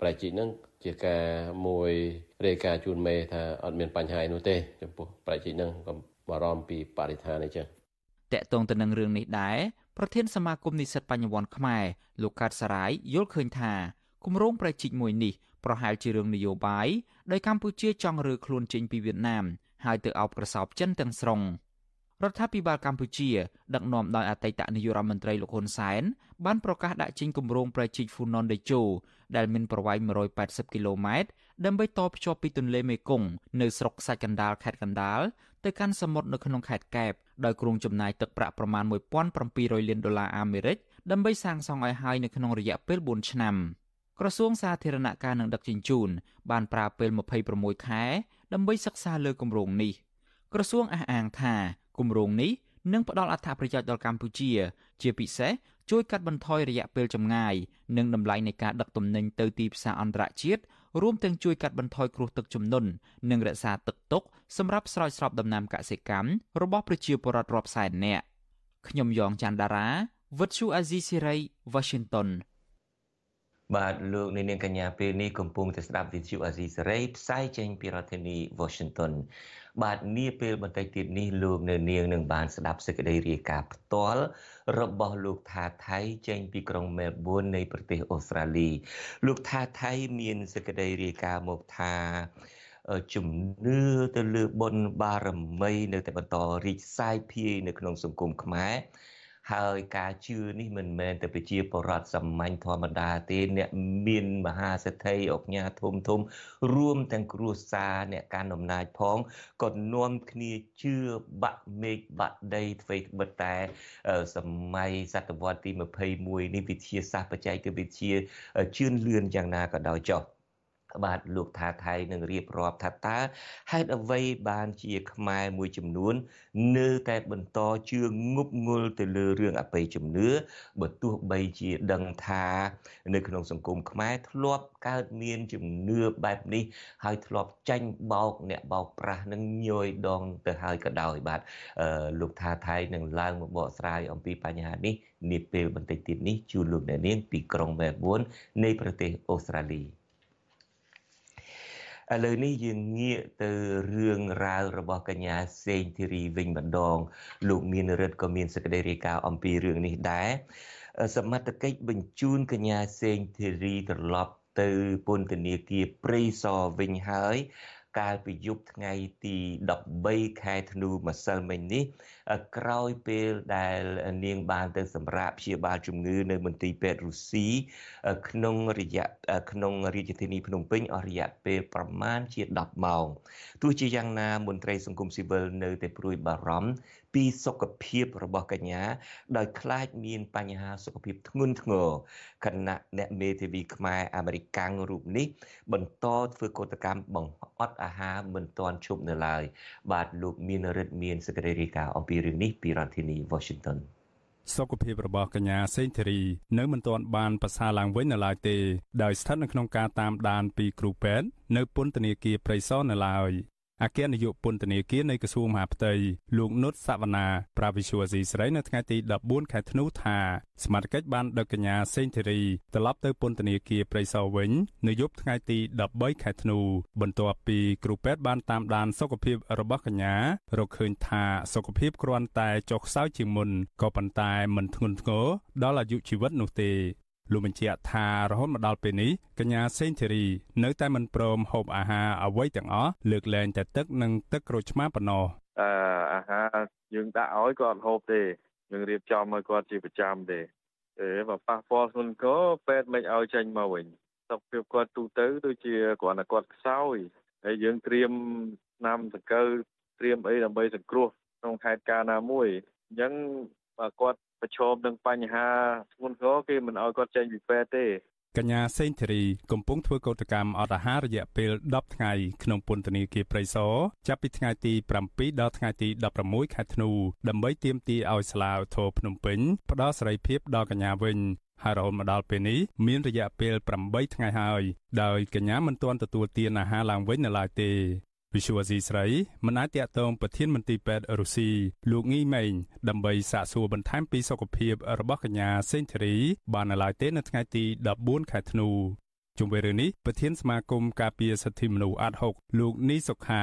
Speaker 15: ប្រជិកហ្នឹងជាការមួយរាយការណ៍ជូនមេថាអត់មានបញ្ហានោះទេចំពោះប្រជិកហ្នឹងក៏បារម្ភពីបរិស្ថានអីចឹង
Speaker 2: តកតងទៅនឹងរឿងនេះដែរ ប្រធានសមាគមនិស្សិតបញ្ញវន្តខ្មែរលោកកើតសរាយយល់ឃើញថាគម្រោងប្រជិកមួយនេះប្រហែលជារឿងនយោបាយដោយកម្ពុជាចង់រើខ្លួនចេញពីវៀតណាមហើយទៅអោបក្រសោបចិនទាំងស្រុងរដ្ឋាភិបាលកម្ពុជាដឹកនាំដោយអតីតនាយករដ្ឋមន្ត្រីលោកហ៊ុនសែនបានប្រកាសដាក់ចេញគម្រោងប្រជិកហ្វូណនដេជោដែលមានប្រវែង180គីឡូម៉ែត្រដើម្បីតភ្ជាប់ពីទន្លេមេគង្គនៅស្រុកខ្សាច់កណ្ដាលខេត្តកណ្ដាល ទៅកាន់សមុទ្រនៅក្នុងខេត្តកែបដោយគ្រោងចំណាយទឹកប្រាក់ប្រមាណ1700លានដុល្លារអាមេរិកដើម្បីសាងសង់ឲ្យហើយនៅក្នុងរយៈពេល4ឆ្នាំក្រសួងសាធារណការនិងដឹកជញ្ជូនបានប្រើពេល26ខែដើម្បីសិក្សាលើគម្រោងនេះក្រសួងអះអាងថាគម្រោងនេះនឹងផ្ដល់អត្ថប្រយោជន៍ដល់កម្ពុជា ជាពិសេសជួយកាត់បន្ថយរយៈពេលចម្ងាយនិងតម្លៃនៃការដឹកទំនិញទៅទីផ្សារអន្តរជាតិ រួមទាំងជួយកាត់បន្ថយគ្រោះទឹកជំនន់និងរក្សាទឹកទុកសម្រាប់ស្រោចស្រពដំណាំកសិកម្មរបស់ប្រជាពលរដ្ឋរាប់សែននាក់ខ្ញុំយ៉ងច័ន្ទដារាវិទ្យុអាស៊ីសេរី Washington
Speaker 3: បាទលោកនាងកញ្ញាពេលនេះកំពុងតែស្ដាប់វិទ្យុអាស៊ីសេរីផ្សាយចេញពីរដ្ឋធានី Washington បាទនាពេលបន្តិចទៀតនេះលោកនៅនាងនឹងបានស្ដាប់សេចក្តីរាយការណ៍ផ្ទាល់របស់លោកថាថៃចេញពីក្រុងមែលប៊ននៃប្រទេសអូស្ត្រាលី លោកថាថៃមានសេចក្តីរាយការណ៍មកថាជំនឿទៅលើបុណ្យបារមី នៅតែបន្តរីកសាយភាយនៅក្នុងសង្គមខ្មែរ ហើយការជឿនេះមិនមែនតែប្រជាពលរដ្ឋសាមញ្ញធម្មតាទេអ្នកមានមហាសេដ្ឋីអុកញ៉ាធំធំ រួមទាំងគ្រួសារអ្នកកាន់អំណាចផងក៏នាំគ្នាជឿបាក់មេឃបាក់ដីអ្វីត្បិតតែសម័យសតវត្សទី21នេះវិទ្យាសាស្ត្របច្ចេកវិទ្យាជឿនលឿនយ៉ាងណាក៏ដោយចុះ បាទលោកថាថៃនឹងរៀបរាប់ថាតើហេតុអ្វីបានជាខ្មែរមួយចំនួន នៅតែបន្តជឿងប់ងល់ទៅលើរឿងអបិយជំនឿបើទោះបីជាដឹងថានៅក្នុងសង្គមខ្មែរធ្លាប់កើតមានជំនឿបែបនេះហើយធ្លាប់ចាញ់បោកអ្នកបោកប្រាស់នឹងញយដងទៅហើយក៏ដោយបាទលោកថាថៃនឹងឡើងមកបកស្រាយអំពីបញ្ហានេះនាពេលបន្តិចទៀតនេះជូនលោកអ្នកនាងពីក្រុងមែលប៊ននៃប្រទេសអូស្ត្រាលី ឥឡូវនេះយើងងាកទៅរឿងរ៉ាវរបស់កញ្ញាសេងធីរីវិញម្ដង លោកមានរិទ្ធក៏មានសេចក្តីរាយការណ៍អំពីរឿងនេះដែរសមត្ថកិច្ចបញ្ជូនកញ្ញាសេងធីរីត្រឡប់ទៅពន្ធនាគារព្រៃសរវិញហើយ កាលពីយប់ថ្ងៃទី13ខែធ្នូម្សិលមិញនេះ ក្រោយពេលដែលនាងបានទៅសម្រាប់ព្យាបាលជំងឺនៅមន្ទីរពេទ្យរុស្ស៊ីក្នុងរយៈក្នុងរាជធានីភ្នំពេញអស់រយៈពេលប្រមាណជា10ម៉ោងទោះជាយ៉ាងណាមន្ត្រីសង្គមស៊ីវិលនៅតែព្រួយបារម្ភពីសុខភាពរបស់កញ្ញា ដោយខ្លាចមានបញ្ហាសុខភាពធ្ងន់ធ្ងរគណៈអ្នកមេធាវីខ្មែរអាមេរិកាំងរូបនេះ បន្តធ្វើកោតកម្មបង្អត់អាហារមិនទាន់ឈប់នៅឡើយបាទលោកមានរិទ្ធមានសេចក្តីរាយការណ៍អំពីរឿងនេះពីរដ្ឋធានី Washington
Speaker 16: សុខភាពរបស់កញ្ញាសេងធីរីនៅមិនទាន់បានប្រសើរឡើងវិញនៅឡើយទេដោយស្ថិតនៅក្នុងការតាមដានពីគ្រូពេទ្យនៅពន្ធនាគារព្រៃសរនៅឡើយ អគ្គនាយកពន្ធនាគារនៃក្រសួងមហាផ្ទៃលោកនុតសវណ្ណាប្រាវិសុវស៊ីស្រីនៅថ្ងៃទី14ខែធ្នូថាសមាជិកបានដឹកកញ្ញាសេងធីរីត្រឡប់ទៅពន្ធនាគារព្រៃសរវិញនៅយប់ថ្ងៃទី13ខែធ្នូបន្ទាប់ពីគ្រូពេទ្យបានតាមដានសុខភាពរបស់កញ្ញារកឃើញថាសុខភាពគ្រាន់តែចុះខ្សោយជាងមុនក៏ប៉ុន្តែមិនធ្ងន់ធ្ងរដល់អាយុជីវិតនោះទេ លោកបញ្ជាក់ថារហូតមកដល់ពេលនេះកញ្ញាសេងធីរីនៅតែមិនព្រមហូបអាហារអ្វីទាំងអស់លើកលែងតែទឹកនិងទឹកក្រូចឆ្មាប៉ុណ្ណោះ
Speaker 17: អឺអាហារយើងដាក់ឲ្យគាត់ហូបទេយើងរៀបចំឲ្យគាត់ជាប្រចាំទេអេបើប៉ះពាល់ធ្ងន់ធ្ងរពេទ្យមិនឲ្យចេញមកវិញសុខភាពគាត់ទូទៅដូចជាគ្រាន់តែគាត់ខ្សោយហើយយើងត្រៀមឆ្នាំតកៅត្រៀមអីដើម្បីសង្គ្រោះក្នុងហេតុការណ៍ណាមួយអញ្ចឹងបើគាត់ ប្រឈមនឹងបញ្ហាធ្ងន់ធ្ងរគេមិនឲ្យគាត់ចេញពីពេទ្យទេ
Speaker 16: កញ្ញាសេងធីរីកំពុងធ្វើកោតកម្មអត់អាហាររយៈពេល10ថ្ងៃក្នុងពន្ធនាគារព្រៃសរចាប់ពីថ្ងៃទី7ដល់ថ្ងៃទី16ខែធ្នូដើម្បីទាមទារឲ្យស្លាវធរភ្នំពេញផ្ដល់សេរីភាពដល់កញ្ញាវិញហើយរហូតមកដល់ពេលនេះមានរយៈពេល8ថ្ងៃហើយដោយកញ្ញាមិនទាន់ទទួលទានអាហារឡើងវិញនៅឡើយទេ វិសុវស៊ីស្រីមិនអាចតាក់ទងប្រធានមន្ត្រីពេទ្យរុស្ស៊ីលោកងីម៉េងដើម្បីសាកសួរបន្ថែមពីសុខភាពរបស់កញ្ញាសេងធីរីបាននៅឡើយទេនៅថ្ងៃទី14ខែធ្នូជុំវិញរឿងនេះប្រធានសមាគមការពារសិទ្ធិមនុស្សអាត់ហុកលោកនីសុខា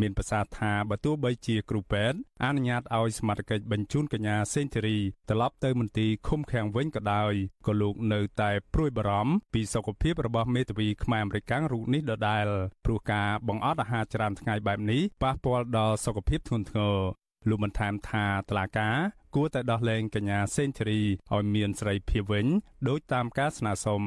Speaker 16: មានប្រសាសន៍ថាបើទោះបីជាគ្រូពេទ្យអនុញ្ញាតឲ្យសមត្ថកិច្ចបញ្ជូនកញ្ញាសេងធីរីត្រឡប់ទៅមន្ទីរឃុំឃាំងវិញក៏ដោយក៏លោកនៅតែព្រួយបារម្ភពីសុខភាពរបស់មេធាវីខ្មែរអមេរិករូបនេះដដែលព្រោះការបង្អត់អាហារច្រើនថ្ងៃបែបនេះប៉ះពាល់ដល់សុខភាពធ្ងន់ធ្ងរលោកបានថែមថាតឡាកាគួរតែដោះលែងកញ្ញាសេនធូរីឲ្យមានសេរីភាពវិញ ដោយតាមការស្នើសុំ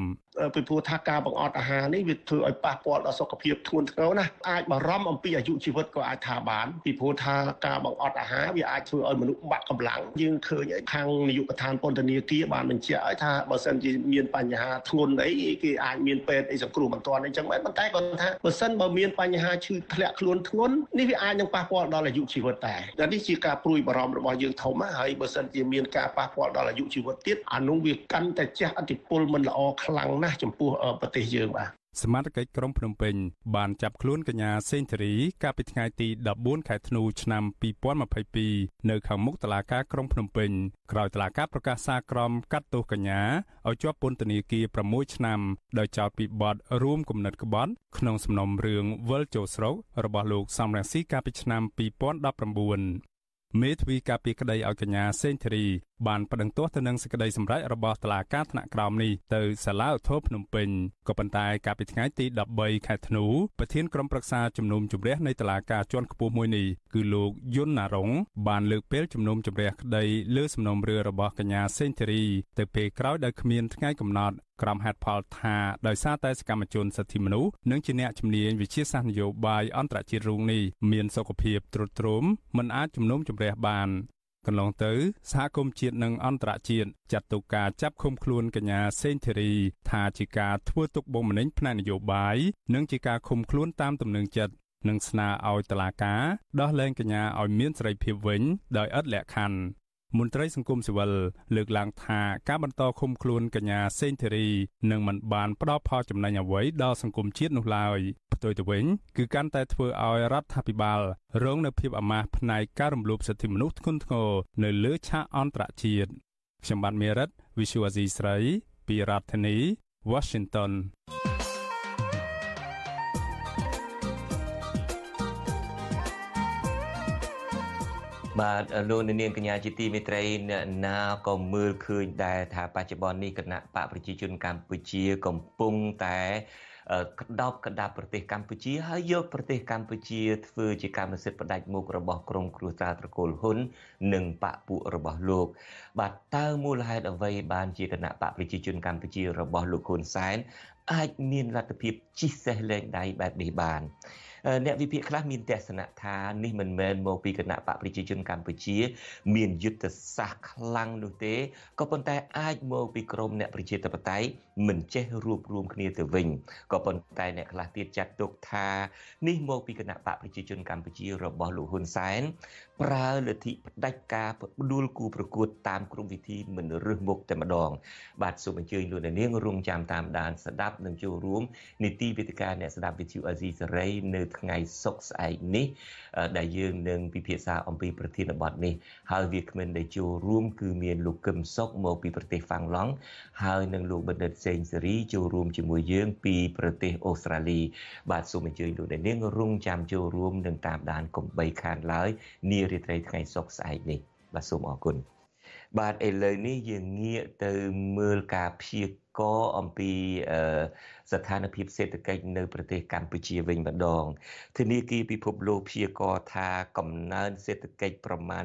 Speaker 5: ពីព្រោះថាការបង្អត់អាហារនេះវាធ្វើឲ្យប៉ះពាល់ដល់សុខភាពធ្ងន់ធ្ងរណាស់អាចបារម្ភអំពីអាយុជីវិតក៏អាចថាបានពីព្រោះថាការបង្អត់អាហារវាអាចធ្វើឲ្យមនុស្សបាក់កម្លាំងយើងឃើញខាងនាយកដ្ឋានពន្ធនាគារបានបញ្ជាក់ឲ្យថាបើសិនជាមានបញ្ហាធ្ងន់អីគេអាចមានពេទ្យអីសង្គ្រោះបន្ទាន់អីចឹងមែនប៉ុន្តែគាត់ថាបើសិនបើមានបញ្ហាឈឺធ្លាក់ខ្លួនធ្ងន់នេះវាអាចនឹងប៉ះពាល់ដល់អាយុជីវិតដែរតែនេះជាការព្រួយបារម្ភរបស់យើងធំហើយបើសិនជាមានការប៉ះពាល់ដល់អាយុជីវិតទៀតអានោះវាកាន់តែជះឥទ្ធិពលមិនល្អខ្លាំងណាស់ចំពោះប្រទេសយើងបាទ
Speaker 16: សមាជិកក្រុងភ្នំពេញបានចាប់ខ្លួនកញ្ញាសេងធារីកាលពីថ្ងៃទី14ខែធ្នូឆ្នាំ2022នៅខាងមុខតុលាការក្រុងភ្នំពេញក្រោយតុលាការប្រកាសសារក្រមកាត់ទោសកញ្ញាឲ្យជាប់ពន្ធនាគារ6ឆ្នាំដោយចោទពីបទរួមគំនិតក្បត់ក្នុងសំណុំរឿងវិលចូលស្រុករបស់លោកសំរងស៊ីកាលពីឆ្នាំ2019មេធាវីការពីក្តីឲ្យកញ្ញាសេងធារី បានប្តឹងទាស់ទៅនឹងសេចក្តីសម្រេចរបស់តុលាការថ្នាក់ក្រោមនេះទៅសាលាឧទ្ធរភ្នំពេញក៏ប៉ុន្តែកាលពីថ្ងៃទី13ខែធ្នូប្រធានក្រុមប្រឹក្សាជំនុំជម្រះនៃតុលាការជាន់ខ្ពស់មួយនេះគឺលោកយុនណារងបានលើកពេលជំនុំជម្រះក្តីលើសំណុំរឿងរបស់កញ្ញាសេងធារីទៅពេលក្រោយដោយគ្មានថ្ងៃកំណត់ក្រុមហេតុផលថាដោយសារតែសកម្មជនសិទ្ធិមនុស្សនិងជាអ្នកជំនាញវិជាសាស្ត្រនយោបាយអន្តរជាតិរូងនេះមានសុខភាពទ្រុឌទ្រោមមិនអាចជំនុំជម្រះបាន កន្លងទៅសហគមន៍ជាតិនិងអន្តរជាតិចាត់ទុកការចាប់ឃុំខ្លួនកញ្ញាសេងធីរីថាជាការធ្វើទុកបុកម្នេញផ្នែកនយោបាយនិងជាការឃុំខ្លួនតាមទំនឹងចិត្តនិងស្នើឲ្យតុលាការដោះលែងកញ្ញាឲ្យមានសេរីភាពវិញដោយឥតលក្ខខណ្ឌ មន្ត្រីសង្គមស៊ីវិលលើកឡើងថាការបន្តឃុំខ្លួនកញ្ញាសេងធីរីនឹងមិនបានផ្ដល់ផលចំណេញអ្វីដល់សង្គមជាតិនោះឡើយផ្ទុយទៅវិញគឺកាន់តែធ្វើឲ្យរដ្ឋាភិបាលរងនូវភាពអាម៉ាស់ផ្នែកការរំលោភសិទ្ធិមនុស្សធ្ងន់ធ្ងរនៅលើឆាកអន្តរជាតិខ្ញុំបាទមេរិត Visual Asia ស្រី ពីរដ្ឋធានី Washington
Speaker 2: ប
Speaker 3: បាទលោកនាងកញ្ញាជាទីមេត្រីអ្នកណាក៏មើលឃើញដែរថាបច្ចុប្បន្ននេះគណៈបកប្រជាជនកម្ពុជាកំពុងតែក្តោបក្តាប់ប្រទេសកម្ពុជាហើយយកប្រទេសកម្ពុជាធ្វើជាកម្មសិទ្ធិផ្ដាច់មុខរបស់ក្រមគ្រួសារត្រកូលហ៊ុន និងបកពួករបស់លោក បាទតើមូលហេតុអ្វីបានជាគណៈបកប្រជាជនកម្ពុជារបស់លោកហ៊ុនសែនអាចមានលទ្ធភាពជិះសេះលែងដៃបែបនេះបាន អ្នកវិភាគខ្លះមានទស្សនៈថានេះមិនមែនមកពីគណៈបកប្រជាជនកម្ពុជា មានយុទ្ធសាស្ត្រខ្លាំងនោះទេក៏ប៉ុន្តែអាចមកពីក្រមអ្នកប្រជាធិបតេយ្យ មិនចេះរួបរวมគ្នាទៅវិញក៏ប៉ុន្តែអ្នកខ្លះទៀតចាត់ទុកថានេះមកពីគណៈបកប្រជាជនកម្ពុជារបស់លោកហ៊ុនសែនប្រើលទ្ធិផ្ដាច់ការផ្ដួលគូប្រកួតតាមក្រមវិធីមិនរឹសមុខតែម្ដង បាទសូមអញ្ជើញលោកនាងរងចាំតាមដានស្ដាប់និងចូលរួមនីតិវិទ្យាអ្នកស្ដាប់វិទ្យុអាស៊ីសេរីនៅថ្ងៃសុក្រស្អែកនេះ ដែលយើងនឹងពិភាក្សាអំពីប្រធានបទនេះហើយវាគ្មិនដែលចូលរួម គឺមានលោកកឹមសុខមកពីប្រទេសហ្វាំងឡង់ហើយនិងលោកបណ្ឌិតសេងសេរីចូលរួមជាមួយយើងពីប្រទេសអូស្ត្រាលី បាទសូមអញ្ជើញលោកនាងរងចាំចូលរួមនិងតាមដានកុំបីខានឡើយនារាត្រីថ្ងៃសុក្រស្អែកនេះបាទសូមអរគុណ បាទឥឡូវនេះយើងងាកទៅមើលការព្យាករណ៍អំពីស្ថានភាពសេដ្ឋកិច្ចនៅប្រទេសកម្ពុជាវិញម្ដងធនាគារពិភពលោកព្យាករណ៍ថាកំណើនសេដ្ឋកិច្ចប្រមាណ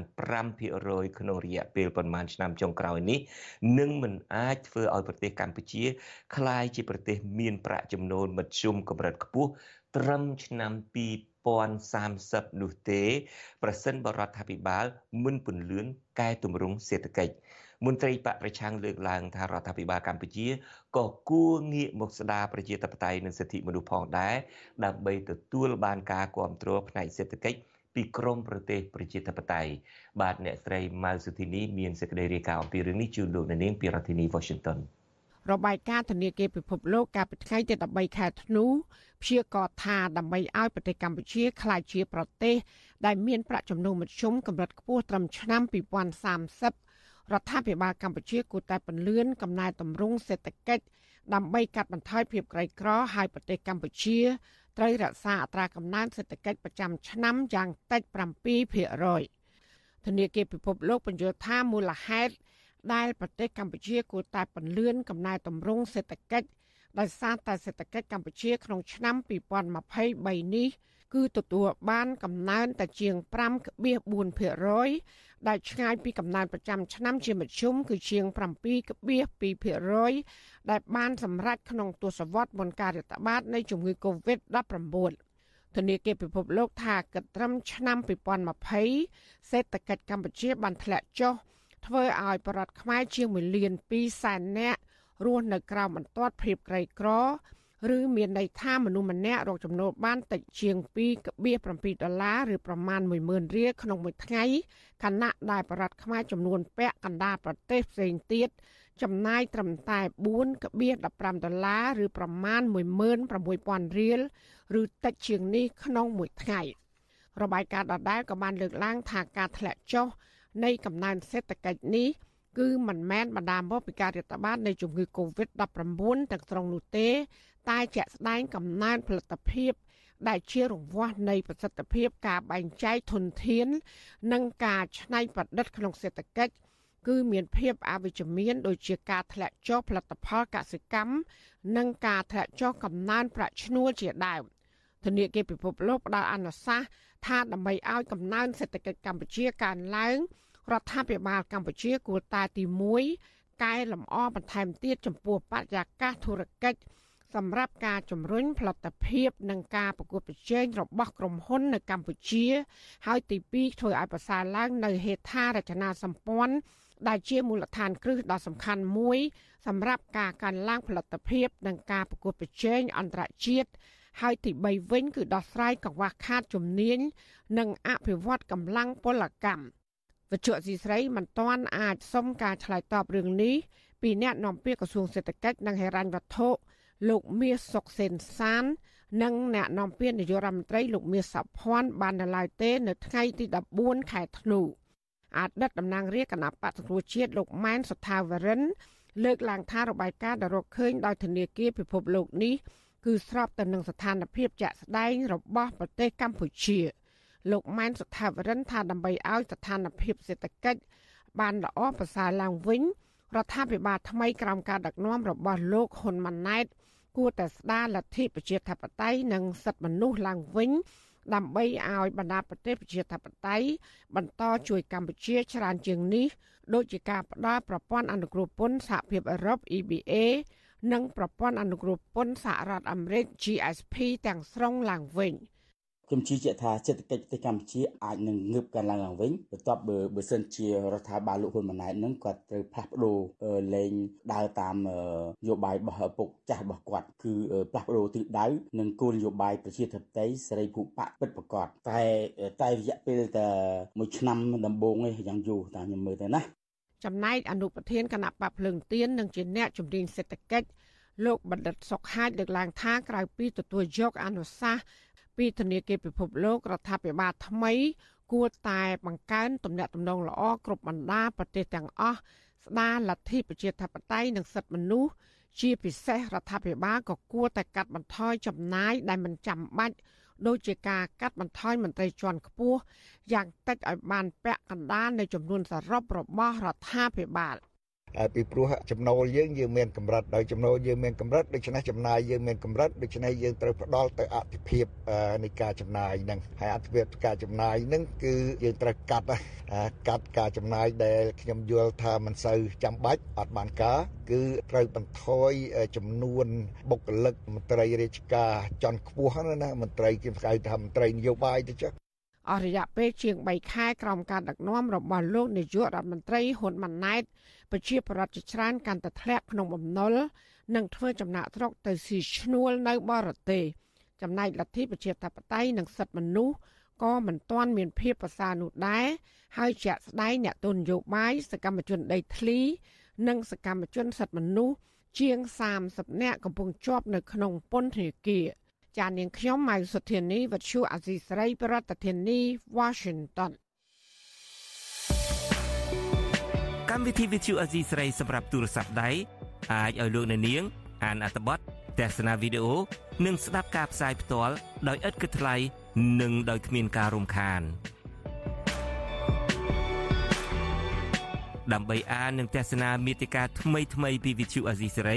Speaker 3: 5%ក្នុងរយៈពេលប្រមាណឆ្នាំចុងក្រោយនេះនឹងមិនអាចធ្វើឲ្យប្រទេសកម្ពុជាคล้ายជាប្រទេសមានប្រាក់ចំណូលមធ្យមកម្រិតខ្ពស់ត្រឹមឆ្នាំ2030នោះទេ ប្រសិនបរដ្ឋាភិបាលមិនពន្លឿន កែតម្រង់សេដ្ឋកិច្ចមន្ត្រីបកប្រឆាំងលើកឡើងថារដ្ឋាភិបាលកម្ពុជាក៏គួរងាកមកស្ដារប្រជាធិបតេយ្យនិងសិទ្ធិមនុស្សផងដែរដើម្បីទទួលបានការគ្រប់គ្រងផ្នែកសេដ្ឋកិច្ចពីក្រមប្រទេសប្រជាធិបតេយ្យបាទអ្នកស្រីម៉ៅសុធីនីមានសេចក្តីរាយការណ៍អំពីរឿងនេះជូនលោកនាងពីរដ្ឋធានី Washington
Speaker 18: របាយការណ៍ធនាគារពិភពលោកកាលពីថ្ងៃទី13ខែធ្នូព្យាករណ៍ថាដើម្បីឲ្យប្រទេសកម្ពុជាក្លាយជាប្រទេសដែលមានប្រាក់ចំណូលមធ្យមកម្រិតខ្ពស់ត្រឹមឆ្នាំ2030រដ្ឋាភិបាលកម្ពុជាគួរតែពន្លឿនកំណែតម្រង់សេដ្ឋកិច្ចដើម្បីកាត់បន្ថយភាពក្រីក្រឲ្យប្រទេសកម្ពុជាត្រូវរក្សាអត្រាកំណើនសេដ្ឋកិច្ចប្រចាំឆ្នាំយ៉ាងតិច7%ធនាគារពិភពលោកបញ្យល់ថាមូលហេតុ ដែលប្រទេសកម្ពុជាគួរតែពន្លឿនកំណែតម្រង់សេដ្ឋកិច្ចដោយសារតែសេដ្ឋកិច្ចកម្ពុជាក្នុងឆ្នាំ2023នេះគឺទទួលបានកំណើនតែជាង5.4%ដែលឆ្ងាយពីកំណើនប្រចាំឆ្នាំជាមធ្យមគឺជាង7.2%ដែលបានសម្រេចក្នុងទសវត្សរ៍មុនការរាតត្បាតនៃជំងឺ Covid-19 ធនាគារពិភពលោកថាគិតត្រឹមឆ្នាំ2020សេដ្ឋកិច្ចកម្ពុជាបានធ្លាក់ចុះ ធ្វើឲ្យប្រដ្ឋខ្មែរជាង1លាន2សែននាក់រស់នៅក្រោមបន្ទាត់ភាពក្រីក្រឬមានន័យថាមនុស្សម្នាក់រកចំណូលបានតិចជាង2.7ដុល្លារឬប្រមាណ10000រៀលក្នុងមួយថ្ងៃខណៈដែលបរដ្ឋខ្មែរចំនួនពាក់កណ្ដាលប្រទេសផ្សេងទៀតចំណាយត្រឹមតែ4.15ដុល្លារឬប្រមាណ16000រៀលឬតិចជាងនេះក្នុងមួយថ្ងៃរបាយការណ៍ដដែលក៏បានលើកឡើងថាការធ្លាក់ចុះ នៃកំណើនសេដ្ឋកិច្ចនេះគឺមិនមែនបណ្ដាលមកពីការរាតត្បាតនៃជំងឺ Covid-19 ទាំងស្រុងនោះទេ តែជាក់ស្ដែងកំណើនផលិតភាពដែលជារង្វាស់នៃប្រសិទ្ធភាពការបែងចែកធនធាន និងការច្នៃប្រឌិតក្នុងសេដ្ឋកិច្ចគឺមានភាពអវិជ្ជមានដូចជាការធ្លាក់ចុះផលិតផលកសិកម្មនិងការធ្លាក់ចុះកំណើនប្រាក់ឈ្នួលជាដើមធនាគារពិភពលោកផ្ដល់អនុសាសន៍ថាដើម្បីឲ្យកំណើនសេដ្ឋកិច្ចកម្ពុជាកើនឡើង រដ្ឋាភិបាលកម្ពុជាគួរតែទី1កែលម្អបន្ថែមទៀតចំពោះបរិយាកាសធុរកិច្ចសម្រាប់ការជំរុញផលិតភាពនិងការប្រកួតប្រជែងរបស់ក្រុមហ៊ុននៅកម្ពុជា ហើយទី2ធ្វើឲ្យប្រសើរឡើងនៅហេដ្ឋារចនាសម្ព័ន្ធដែលជាមូលដ្ឋានគ្រឹះដ៏សំខាន់មួយ សម្រាប់ការកើនឡើងផលិតភាព និងការប្រកួតប្រជែងអន្តរជាតិហើយទី3វិញគឺដោះស្រាយកង្វះខាតជំនាញនិងអភិវឌ្ឍកម្លាំងពលកម្ម វិទ្យុស៊ីស្រីមិនទាន់អាចសុំការឆ្លើយតបរឿងនេះពីអ្នកនាំពាក្យក្រសួងសេដ្ឋកិច្ចនិងហិរញ្ញវត្ថុលោកមាសសុកសេនសាន និងអ្នកនាំពាក្យនាយករដ្ឋមន្ត្រីលោកមាសសុភ័ណ្ឌបាននៅឡើយទេ នៅថ្ងៃទី14ខែធ្នូអតីតតំណាងរាជគណៈបក្សប្រជាជាតិលោកម៉ែនសុថាវរិន លើកឡើងថារបាយការណ៍ដែលរកឃើញដោយធនាគារពិភពលោកនេះគឺស្របទៅនឹងស្ថានភាពជាក់ស្ដែងរបស់ប្រទេសកម្ពុជា លោកម៉ែនសុថាវរិនថាដើម្បីឲ្យស្ថានភាពសេដ្ឋកិច្ចបានល្អប្រសើរឡើងវិញរដ្ឋាភិបាលថ្មីក្រោមការដឹកនាំរបស់លោកហ៊ុនម៉ាណែតគួរតែស្ដារលទ្ធិប្រជាធិបតេយ្យនិងសិទ្ធិមនុស្សឡើងវិញដើម្បីឲ្យបណ្ដាប្រទេសប្រជាធិបតេយ្យបន្តជួយកម្ពុជាច្រើនជាងនេះដូចជាការផ្ដល់ប្រព័ន្ធអនុគ្រោះពន្ធសហភាពអឺរ៉ុប EBA និងប្រព័ន្ធអនុគ្រោះពន្ធសហរដ្ឋអាមេរិក GSP ទាំងស្រុងឡើងវិញ។
Speaker 19: ខ្ញុំជឿជាក់ថាសេដ្ឋកិច្ចប្រទេសកម្ពុជាអាចនឹងងើបកើនឡើងឡើងវិញបន្ទាប់បើបើសិនជារដ្ឋាភិបាលលោកហ៊ុនម៉ាណែតនឹងគាត់ត្រូវផ្លាស់ប្ដូរលេងដើរតាមនយោបាយរបស់ឪពុកចាស់របស់គាត់គឺផ្លាស់ប្ដូរទិសដៅនិងគោលនយោបាយប្រជាធិបតេយ្យសេរីភូប៉ពិតប្រាកដតែតែរយៈពេលតែមួយឆ្នាំដំបូងនេះយ៉ាងយូរតាមខ្ញុំមើលទៅណា
Speaker 18: ចំណែកអនុប្រធានគណៈបកភ្លើងទៀននិងជាអ្នកជំនាញសេដ្ឋកិច្ចលោកបណ្ឌិតសុកហាជលើកឡើងថាក្រៅពីទទួលយកអនុសាសន៍ ពីធនាគារពិភពលោករដ្ឋាភិបាលថ្មី គួរតែបង្កើនទំនាក់ទំនងល្អគ្រប់បណ្ដាប្រទេសទាំងអស់ស្ដារលទ្ធិប្រជាធិបតេយ្យនិងសិទ្ធិមនុស្សជាពិសេសរដ្ឋាភិបាលក៏គួរតែកាត់បន្ថយចំណាយដែលមិនចាំបាច់ដូចជាការកាត់បន្ថយមន្ត្រីជាន់ខ្ពស់យ៉ាងតិចឲ្យបានពាក់កណ្ដាលនៃចំនួនសរុបរបស់រដ្ឋាភិបាល។
Speaker 20: ពីព្រោះចំណូលយើងយើងមានកម្រិតដោយចំណូលយើងមានកម្រិតដូច្នេះចំណាយយើងមានកម្រិតដូច្នេះយើងត្រូវផ្ដល់ទៅអតិភិបនៃការចំណាយហ្នឹងហើយអតិភិបការចំណាយហ្នឹងគឺយើងត្រូវកាត់កាត់ការចំណាយដែលខ្ញុំយល់ថាមិនសូវចាំបាច់អត់បានការគឺត្រូវបន្ថយចំនួនបុគ្គលិកមន្ត្រីរាជការជាន់ខ្ពស់ណាមន្ត្រីគេហៅថាមន្ត្រីនយោបាយទៅចុះ
Speaker 18: អស់រយៈពេលជាង3ខែក្រោមការដឹកនាំរបស់លោកនាយករដ្ឋមន្ត្រីហ៊ុនម៉ាណែតប្រជាប្រដ្ឋជាច្រើនកាន់តែធ្លាក់ក្នុងបំណុលនិងធ្វើចំណាក់ស្រុកទៅស៊ីឈ្នួលនៅបរទេសចំណែកលទ្ធិប្រជាធិបតេយ្យនិងសិទ្ធិមនុស្សក៏មិនទាន់មានភាពប្រសើរនោះដែរហើយជាក់ស្ដែងអ្នកទុនយោបាយសកម្មជនដីធ្លី និងសកម្មជនសិទ្ធិមនុស្សជាង30នាក់កំពុងជាប់នៅក្នុងពន្ធនាគារ ចាននាងខ្ញុំម៉ៅសុធានីវັດឈូអាស៊ីស្រីប្រធានាធិបតី Washington
Speaker 21: កម្មវិធី Vithu Azizi ស្រីសម្រាប់ទូរស័ព្ទដៃអាចឲ្យលោកអ្នកនាង អានអត្ថបទទស្សនាវីដេអូនិងស្ដាប់ការផ្សាយផ្ទាល់ដោយឥតគិតថ្លៃនិងដោយគ្មានការរំខានដើម្បីអាននិងទស្សនាមេតិការថ្មីថ្មីពី Vithu Azizi ស្រី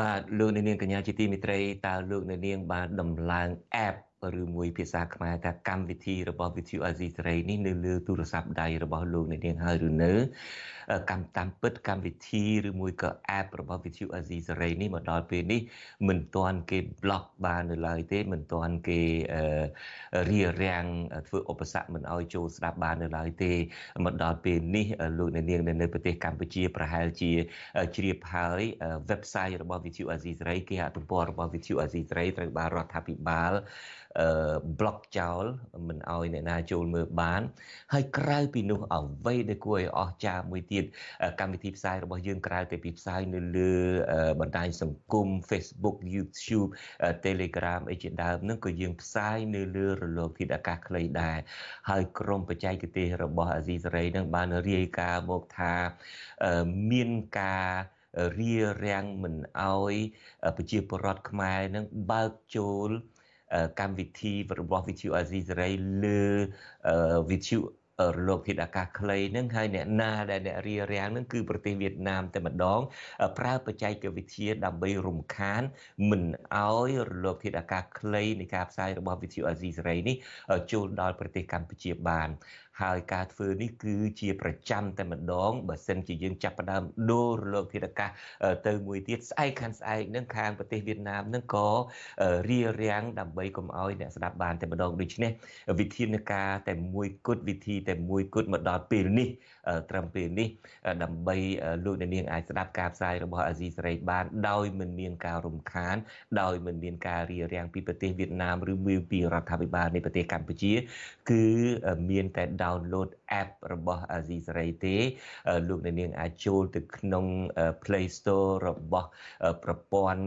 Speaker 3: បាទលោកអ្នកនាងកញ្ញាជាទីមេត្រីតើលោកអ្នកនាងបានដំឡើង app ឬមួយភាសាខ្មែរថាកម្មវិធីរបស់ Vithu Azizi នេះនៅលើទូរស័ព្ទដៃរបស់លោកអ្នកនាងហើយឬនៅកម្មតាមពិតកម្មវិធីឬមួយក៏ app របស់ Vithu Azizi សេរីនេះមកដល់ពេលនេះមិនទាន់គេ block បាននៅឡើយទេមិនទាន់គេរារាំងធ្វើឧបសគ្គមិនឲ្យចូលស្ដាប់បាននៅឡើយទេមកដល់ពេលនេះលោកអ្នកនាងនៅប្រទេសកម្ពុជាប្រហែលជាជ្រាបហើយ website របស់ Vithu Azizi សេរីគេហទំព័ររបស់ Vithu Azizi សេរីត្រូវបានរដ្ឋាភិបាលប្លុកចោលមិនអោយអ្នកណាចូលមើលបាន ហើយក្រៅពីនោះអ្វីដែលគួរឲ្យអស្ចារ្យមួយទៀតកម្មវិធីផ្សាយរបស់យើងក្រៅតែពីផ្សាយនៅលើបណ្ដាញសង្គម Facebook YouTube Telegram អីជាដើមនឹងក៏យើងផ្សាយនៅលើរលកធាតុអាកាសខ្លីដែរហើយក្រមបច្ចេកទេសរបស់អាស៊ីសេរីនឹងបានរាយការណ៍មកថាមានការរារាំងមិនអោយប្រជាពលរដ្ឋខ្មែរនឹងបើកចូល កម្មវិធីរបស់ VTV អាស៊ីសេរីលើ VTV រលកធាតុអាកាសខ្លីនឹងហើយអ្នកណាដែលអ្នករៀបរៀងនឹងគឺប្រទេសវៀតណាមតែម្ដង ប្រើបច្ចេកវិទ្យាដើម្បីរំខាន មិនអោយរលកធាតុអាកាសខ្លីនៃការផ្សាយរបស់វិទ្យុអាស៊ីសេរីនេះចូលដល់ប្រទេសកម្ពុជាបាន ហើយការធ្វើនេះគឺជាប្រចាំតែម្ដងបើសិនជាយើងចាប់ផ្ដើមដូររលកធាតុអាកាសទៅមួយទៀតស្អែកខាងស្អែកនឹងខាងប្រទេសវៀតណាមនឹងក៏រៀបរៀងដើម្បីកុំឲ្យអ្នកស្ដាប់បានតែម្ដងដូច្នេះវិធានការតែមួយគត់វិធីតែមួយគត់មកដល់ពេលនេះ ត្រឹមពេលនេះដើម្បីលោកអ្នកនាងអាចស្ដាប់ការផ្សាយរបស់អាស៊ីសេរីបានដោយមិនមានការរំខាន ដោយមិនមានការរារាំងពីប្រទេសវៀតណាមឬមួយពីរដ្ឋាភិបាលនៃប្រទេសកម្ពុជា គឺមានតែ download app របស់អាស៊ីសេរីទេលោកអ្នកនាងអាចចូលទៅក្នុង Play Store របស់ប្រព័ន្ធ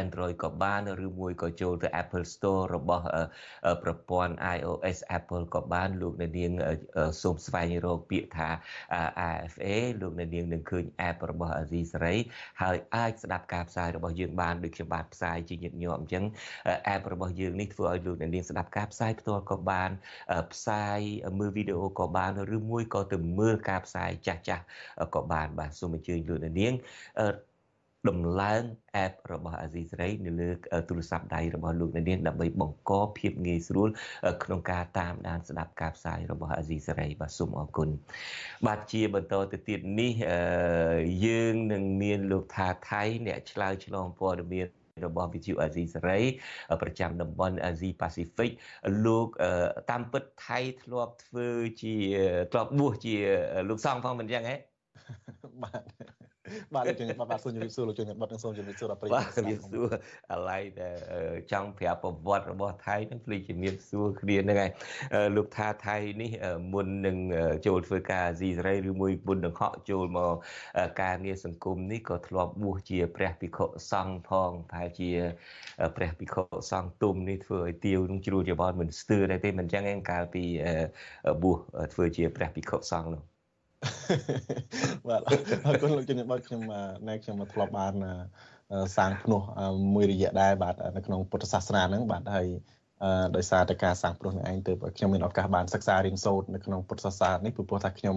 Speaker 3: Android ក៏បានឬមួយក៏ចូលទៅ Apple Store របស់ប្រព័ន្ធ iOS Apple ក៏បានលោកអ្នកនាងសូមស្វែងរកពាក្យថា AFA លោកអ្នកនាងនឹងឃើញ app របស់ Azizi Saray ហើយអាចស្ដាប់ការផ្សាយរបស់យើងបានដូចខ្ញុំបាទផ្សាយជាញឹកញាប់អញ្ចឹង app របស់យើងនេះធ្វើឲ្យលោកអ្នកនាងស្ដាប់ការផ្សាយផ្ទាល់ក៏បានផ្សាយមើលវីដេអូក៏បានឬមួយក៏ទៅមើលការផ្សាយចាស់ចាស់ក៏បានបាទសូមអញ្ជើញលោកអ្នកនាង ដំឡើង app របស់ Azizi Saray នៅលើទូរស័ព្ទដៃរបស់លោកអ្នកនាងដើម្បីបង្កភាពងាយស្រួលក្នុងការតាមដានស្ដាប់ការផ្សាយរបស់ Azizi Saray បាទសូមអរគុណបាទជាបន្តទៅទៀតនេះយើងនឹងមានលោកថាថៃអ្នកឆ្លើយឆ្លងព័ត៌មានរបស់វិទ្យុអាស៊ីសេរីប្រចាំតំបន់អាស៊ីប៉ាស៊ីហ្វិកលោកតាមពិតថៃធ្លាប់ធ្វើជាធ្លាប់បួសជាលោកសង្ឃផងមិនអញ្ចឹងហ៎
Speaker 22: បាទ បាទលោកជំរាបបាទសូមជម្រាបសួរលោកជំរាបបាទសូមជម្រាបសួរដល់ប្រិយមិត្តបាទ
Speaker 3: ជំរាបសួរអាឡ័យតែចង់ប្រាប់ប្រវត្តិរបស់ថៃនឹងភ្លេចជំរាបសួរគ្នាហ្នឹងហើយលោកថាថៃនេះមុននឹងចូលធ្វើការអាស៊ីសេរីឬមួយមុននឹងហក់ចូលមកការងារសង្គមនេះក៏ធ្លាប់បួសជា ព្រះភិក្ខុសង្ឃផងប្រហែលជា ព្រះភិក្ខុសង្ឃទុំនេះធ្វើឲ្យទាវនឹងជ្រួលជាបនមិនស្ទើរដែរទេមិនអញ្ចឹងឯងកាលពីបួសធ្វើជាព្រះភិក្ខុសង្ឃនោះ
Speaker 22: បាទអរគុណលោកជំនាញបាទខ្ញុំណែខ្ញុំមកធ្លាប់បានសាងភ្នោះមួយរយៈដែរបាទនៅក្នុងពុទ្ធសាសនាហ្នឹងបាទហើយដោយសារតែការសាងព្រោះនឹងឯងទៅខ្ញុំមានឱកាសបានសិក្សារៀនសូត្រនៅក្នុងពុទ្ធសាសនានេះព្រោះថាខ្ញុំ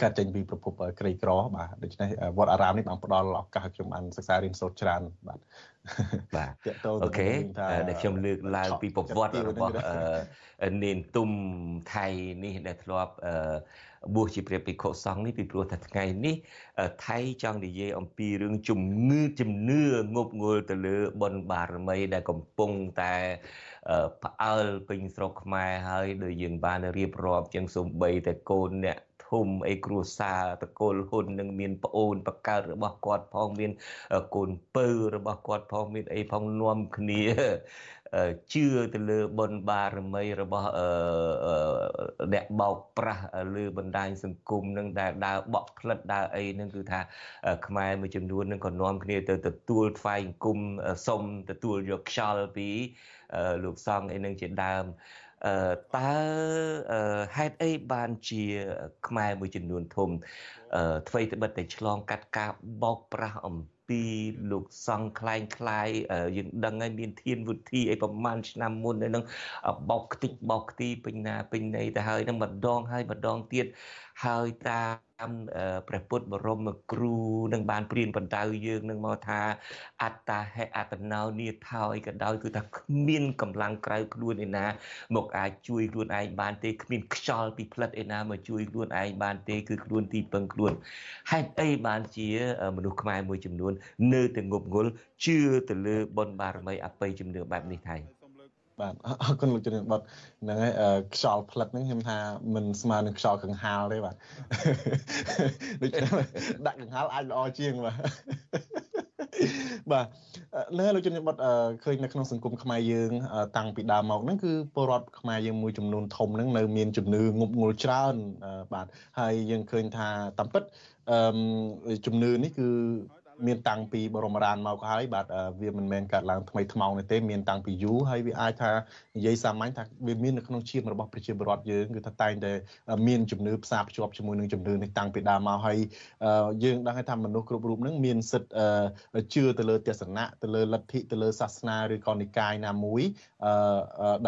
Speaker 22: កាត់ចេញពីប្រភពក្រីក្របាទដូច្នេះវត្តអារាមនេះបានផ្ដល់ឱកាសឲ្យខ្ញុំបានសិក្សារៀនសូត្រច្រើនបាទ
Speaker 3: បាទអូខេដែលខ្ញុំលើកឡើងពីប្រវត្តិរបស់នេនទុំថៃនេះដែលធ្លាប់បួសជាព្រះភិក្ខុសង្ឃនេះពីព្រោះថាថ្ងៃនេះថៃចង់និយាយអំពីរឿងជំងឺជំនឿងប់ងល់ទៅលើបុណ្យបារមីដែលកំពុងតែផ្អើលពេញស្រុកខ្មែរហើយដោយយើងបានរៀបរាប់ជាងសំបីតែកូនអ្នក ធំអីគ្រួសារតកូលហ៊ុននឹងមានប្អូនបកើតរបស់គាត់ផងមានកូនពៅរបស់គាត់ផងមានអីផងនាំគ្នាជឿទៅលើបុណ្យបារមីរបស់អ្នកបោកប្រាស់លើបណ្ដាញសង្គមនឹងដែលដើរបក់ផ្លិតដើរអីនឹងគឺថាខ្មែរមួយចំនួននឹងក៏នាំគ្នាទៅទទួលថ្វាយអង្គមសុំទទួលយកខ្យល់ពីលោកសង្ឃអីនឹងជាដើម តើហេតុអីបានជាខ្មែរមួយចំនួនធំអ្វីត្បិតតែឆ្លងកាត់ការបោកប្រាស់អំពីលោកសង្ឃខ្លែងខ្លាយយើងដឹងហើយមានធានវុធីអីប្រហែលឆ្នាំមុននឹងបោកខ្ទេចបោកខ្ទីពេញណាពេញណីទៅហើយនឹងម្ដងហើយម្ដងទៀតហើយតា មព្រះពុទ្ធបរមគ្រូនឹងបានព្រៀនបណ្ដៅយើងនឹងមកថាអត្តាហេអត្តណោនីថោយក៏ដោយគឺថាគ្មានកម្លាំងក្រៅខ្លួនឯណា មកអាចជួយខ្លួនឯងបានទេគ្មានខ្យល់ពីផ្លិតឯណាមកជួយខ្លួនឯងបានទេគឺខ្លួនទីពឹងខ្លួនហេតុអីបានជាមនុស្សខ្មែរមួយចំនួន នៅតែងប់ងល់ជឿទៅលើបុណ្យបារមីអបិយជំនឿបែបនេះថៃ
Speaker 22: បាទអរគុណលោកជំនាញបតហ្នឹងហើយខ្យល់ផ្លិតហ្នឹងខ្ញុំថាមិនស្មើនឹងខ្យល់កង្ហាលទេបាទដូច្នេះដាក់កង្ហាលអាចល្អជាងបាទបាទនៅលោកជំនាញបតឃើញនៅក្នុងសង្គមខ្មែរយើង តាំងពីដើមមកហ្នឹងគឺពលរដ្ឋខ្មែរយើងមួយចំនួនធំហ្នឹងនៅមានជំនឿងប់ងល់ច្រើន បាទហើយយើងឃើញថាតាមពិតជំនឿនេះគឺ មានតាំងពីបរមរានមកហើយបាទវាមិនមែនកើតឡើងថ្មីថ្មោងនេះទេមានតាំងពីយូរហើយវាអាចថានិយាយសាមញ្ញថាវាមាននៅក្នុងជាតិរបស់ប្រជាពលរដ្ឋយើងគឺថាតែងតែមានជំនឿផ្សារភ្ជាប់ជាមួយនឹងជំនឿនេះតាំងពីដើមមកហើយយើងដឹងថាមនុស្សគ្រប់រូបនឹងមានសិទ្ធជឿទៅលើទស្សនៈទៅលើលទ្ធិទៅលើសាសនាឬក៏និកាយណាមួយ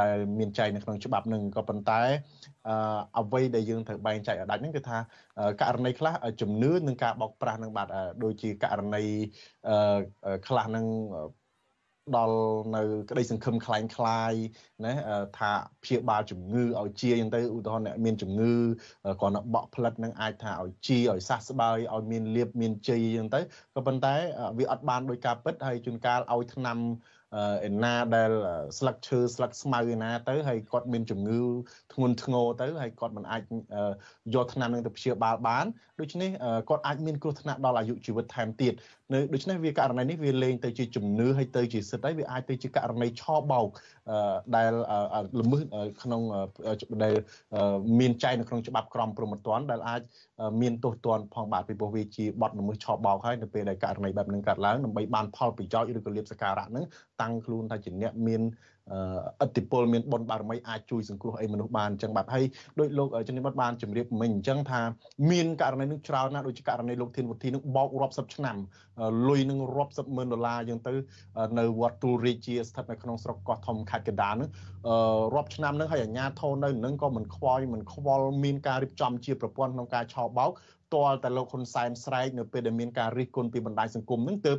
Speaker 22: ដែលមានចែងនៅក្នុងច្បាប់នឹងក៏ប៉ុន្តែ អ្វីដែលយើងត្រូវបែងចែកឲ្យដាច់ហ្នឹងគឺថាករណីខ្លះជំនឿនិងការបោកប្រាស់នឹងបាទដូចជាករណីខ្លះនឹង ដល់នៅក្តីសង្ឃឹមคล้ายคล้ายណាថាព្យាបាលជំងឺឲ្យជាអញ្ចឹងទៅឧទាហរណ៍អ្នកមានជំងឺគ្រាន់តែបក់ផ្លិតនឹងអាចថាឲ្យជាឲ្យសះស្បើយឲ្យមានលៀបមានជ័យអញ្ចឹងទៅក៏ប៉ុន្តែវាអត់បានដោយការពិតហើយជួនកាលឲ្យថ្នាំ ឯណាដែលស្លឹកឈើស្លឹកស្មៅឯណាទៅហើយគាត់មានជំងឺធ្ងន់ធ្ងរទៅហើយគាត់មិនអាចយកថ្នាំនឹងទៅព្យាបាលបានដូច្នេះគាត់អាចមានគ្រោះថ្នាក់ដល់អាយុជីវិតថែមទៀត នៅដូច្នេះវាករណីនេះវាលែងទៅជាជំនឿហើយទៅជាសិទ្ធិហើយវាអាចទៅជាករណីឆបោកដែលល្មើសក្នុងដែលមានចែងនៅក្នុងច្បាប់ក្រមព្រហ្មទណ្ឌដែលអាចមានទោសទណ្ឌផងបាទពីព្រោះវាជាបទល្មើសឆបោកហើយនៅពេលដែលករណីបែបហ្នឹងកើតឡើងដើម្បីបានផលប្រយោជន៍ឬក៏លៀបសការៈហ្នឹងតាំងខ្លួនថាជាអ្នកមាន អតិពលមានបុណ្យបារមីអាចជួយសង្គ្រោះអីមនុស្សបានអញ្ចឹងបាទហើយដោយលោកជំនាញបានជម្រាបមិញអញ្ចឹងថាមានករណីនឹងច្រើនណាស់ដូចជាករណីលោកធានវុធីនឹងបោករាប់សិបឆ្នាំលុយនឹងរាប់សិបម៉ឺនដុល្លារអញ្ចឹងទៅនៅវត្តទូលរាជាស្ថិតនៅក្នុងស្រុកកោះធំខេត្តកណ្ដាលនឹងរាប់ឆ្នាំនឹងហើយអាជ្ញាធរនៅនឹងក៏មិនខ្វល់មិនខ្វល់មានការរៀបចំជាប្រព័ន្ធក្នុងការឆោបបោក ទាល់តែលោកហ៊ុនសែនស្រែកនៅពេលដែលមានការរិះគន់ពីបណ្ដាញសង្គមនឹងទើប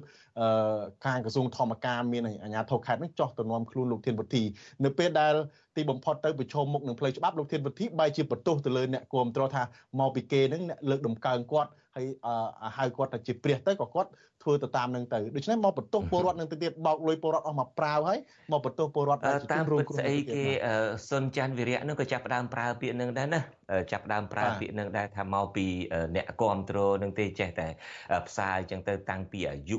Speaker 22: ខាងក្រសួងធម្មការមានអាជ្ញាធរខេត្តនឹងចោះទៅនាំខ្លួនលោកធានវុធីនៅពេលដែលទីបំផុតទៅប្រឈមមុខនឹងផ្លូវច្បាប់លោកធានវុធីបែរជាបន្ទោសទៅលើអ្នកគ្រប់គ្រងថាមកពីគេនឹងអ្នកលើកដំកើងគាត់ ហើយហៅគាត់ថាជាព្រះទៅក៏គាត់ធ្វើទៅតាមនឹងទៅដូច្នេះមកបន្ទោសពលរដ្ឋនឹងទៅទៀតបោកលុយពលរដ្ឋអស់មកប្រាវហើយមកបន្ទោសពលរដ្ឋ
Speaker 3: តាមពិតស្អីគេសុនច័ន្ទវិរៈនឹងក៏ចាប់ផ្ដើមប្រើពាក្យនឹងដែរណាចាប់ផ្ដើមប្រើពាក្យនឹងដែរថាមកពីអ្នកគ្រប់គ្រងនឹងទេចេះតែផ្សាយចឹងទៅតាំងពីអាយុ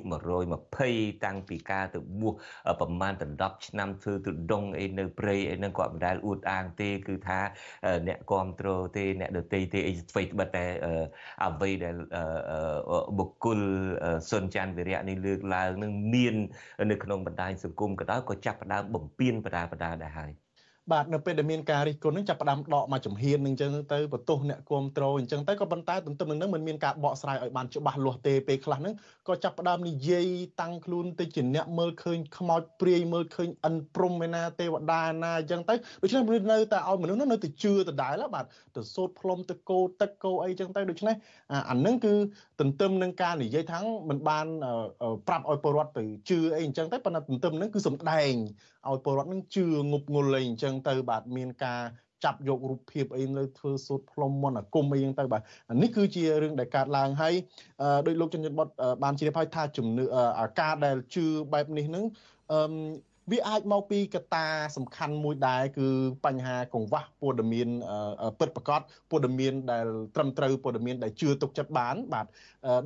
Speaker 3: 120តាំងពីការទៅបួសប្រមាណ10ឆ្នាំធ្វើទុដងអីនៅព្រៃអីនឹងគាត់មិនដែលអួតអាងទេគឺថាអ្នកគ្រប់គ្រងទេអ្នកដតីទេអីស្វ័យត្បិតតែអ្វីដែលបុគ្គលសុនច័ន្ទវិរៈនេះលើកឡើងនឹងមាន នៅក្នុងបណ្ដាញសង្គមក៏ដោយក៏ចាប់ផ្ដើមបំពេញបដាបដាដែរហើយ
Speaker 22: បាទនៅពេលដែលមានការរិះគន់នឹងចាប់ផ្ដើមដកមកចំហៀននឹងអញ្ចឹងទៅបន្ទោសអ្នកគ្រប់គ្រងអញ្ចឹងទៅក៏ប៉ុន្តែទន្ទឹមនឹងនឹងមិនមានការបកស្រាយឲ្យបានច្បាស់លាស់ទេពេលខ្លះហ្នឹងក៏ចាប់ផ្ដើមនិយាយតាំងខ្លួនទៅជាអ្នកមើលឃើញខ្មោចព្រាយមើលឃើញអិនព្រំឯណាទេវតាណាអញ្ចឹងទៅដូច្នេះមនុស្សនៅតែឲ្យមនុស្សនោះនៅតែជឿដដែលបាទទៅសូត្រផ្លុំទៅគោទឹកគោអីអញ្ចឹងទៅដូច្នេះអាហ្នឹងគឺ ទន្ទឹមនឹងការនិយាយថាងមិនបានប្រាប់ឲ្យពលរដ្ឋទៅជឿអីអញ្ចឹងទៅប៉ុន្តែទន្ទឹមនឹងគឺសំដែងឲ្យពលរដ្ឋនឹងជឿងប់ងល់អីអញ្ចឹងទៅបាទមានការចាប់យករូបភាពអីនៅធ្វើសូត្រផ្លុំមន្តអាគមអីហ្នឹងទៅបាទនេះគឺជារឿងដែលកើតឡើងហើយដោយលោកចិនបុតបានជ្រាបហើយថាជំនឿការដែលជឿបែបនេះហ្នឹងអឺ វាអាចមកពីកត្តាសំខាន់មួយដែរគឺបញ្ហាកង្វះព័ត៌មានពិតប្រាកដព័ត៌មានដែលត្រឹមត្រូវព័ត៌មានដែលជឿទុកចិត្តបាន បាទ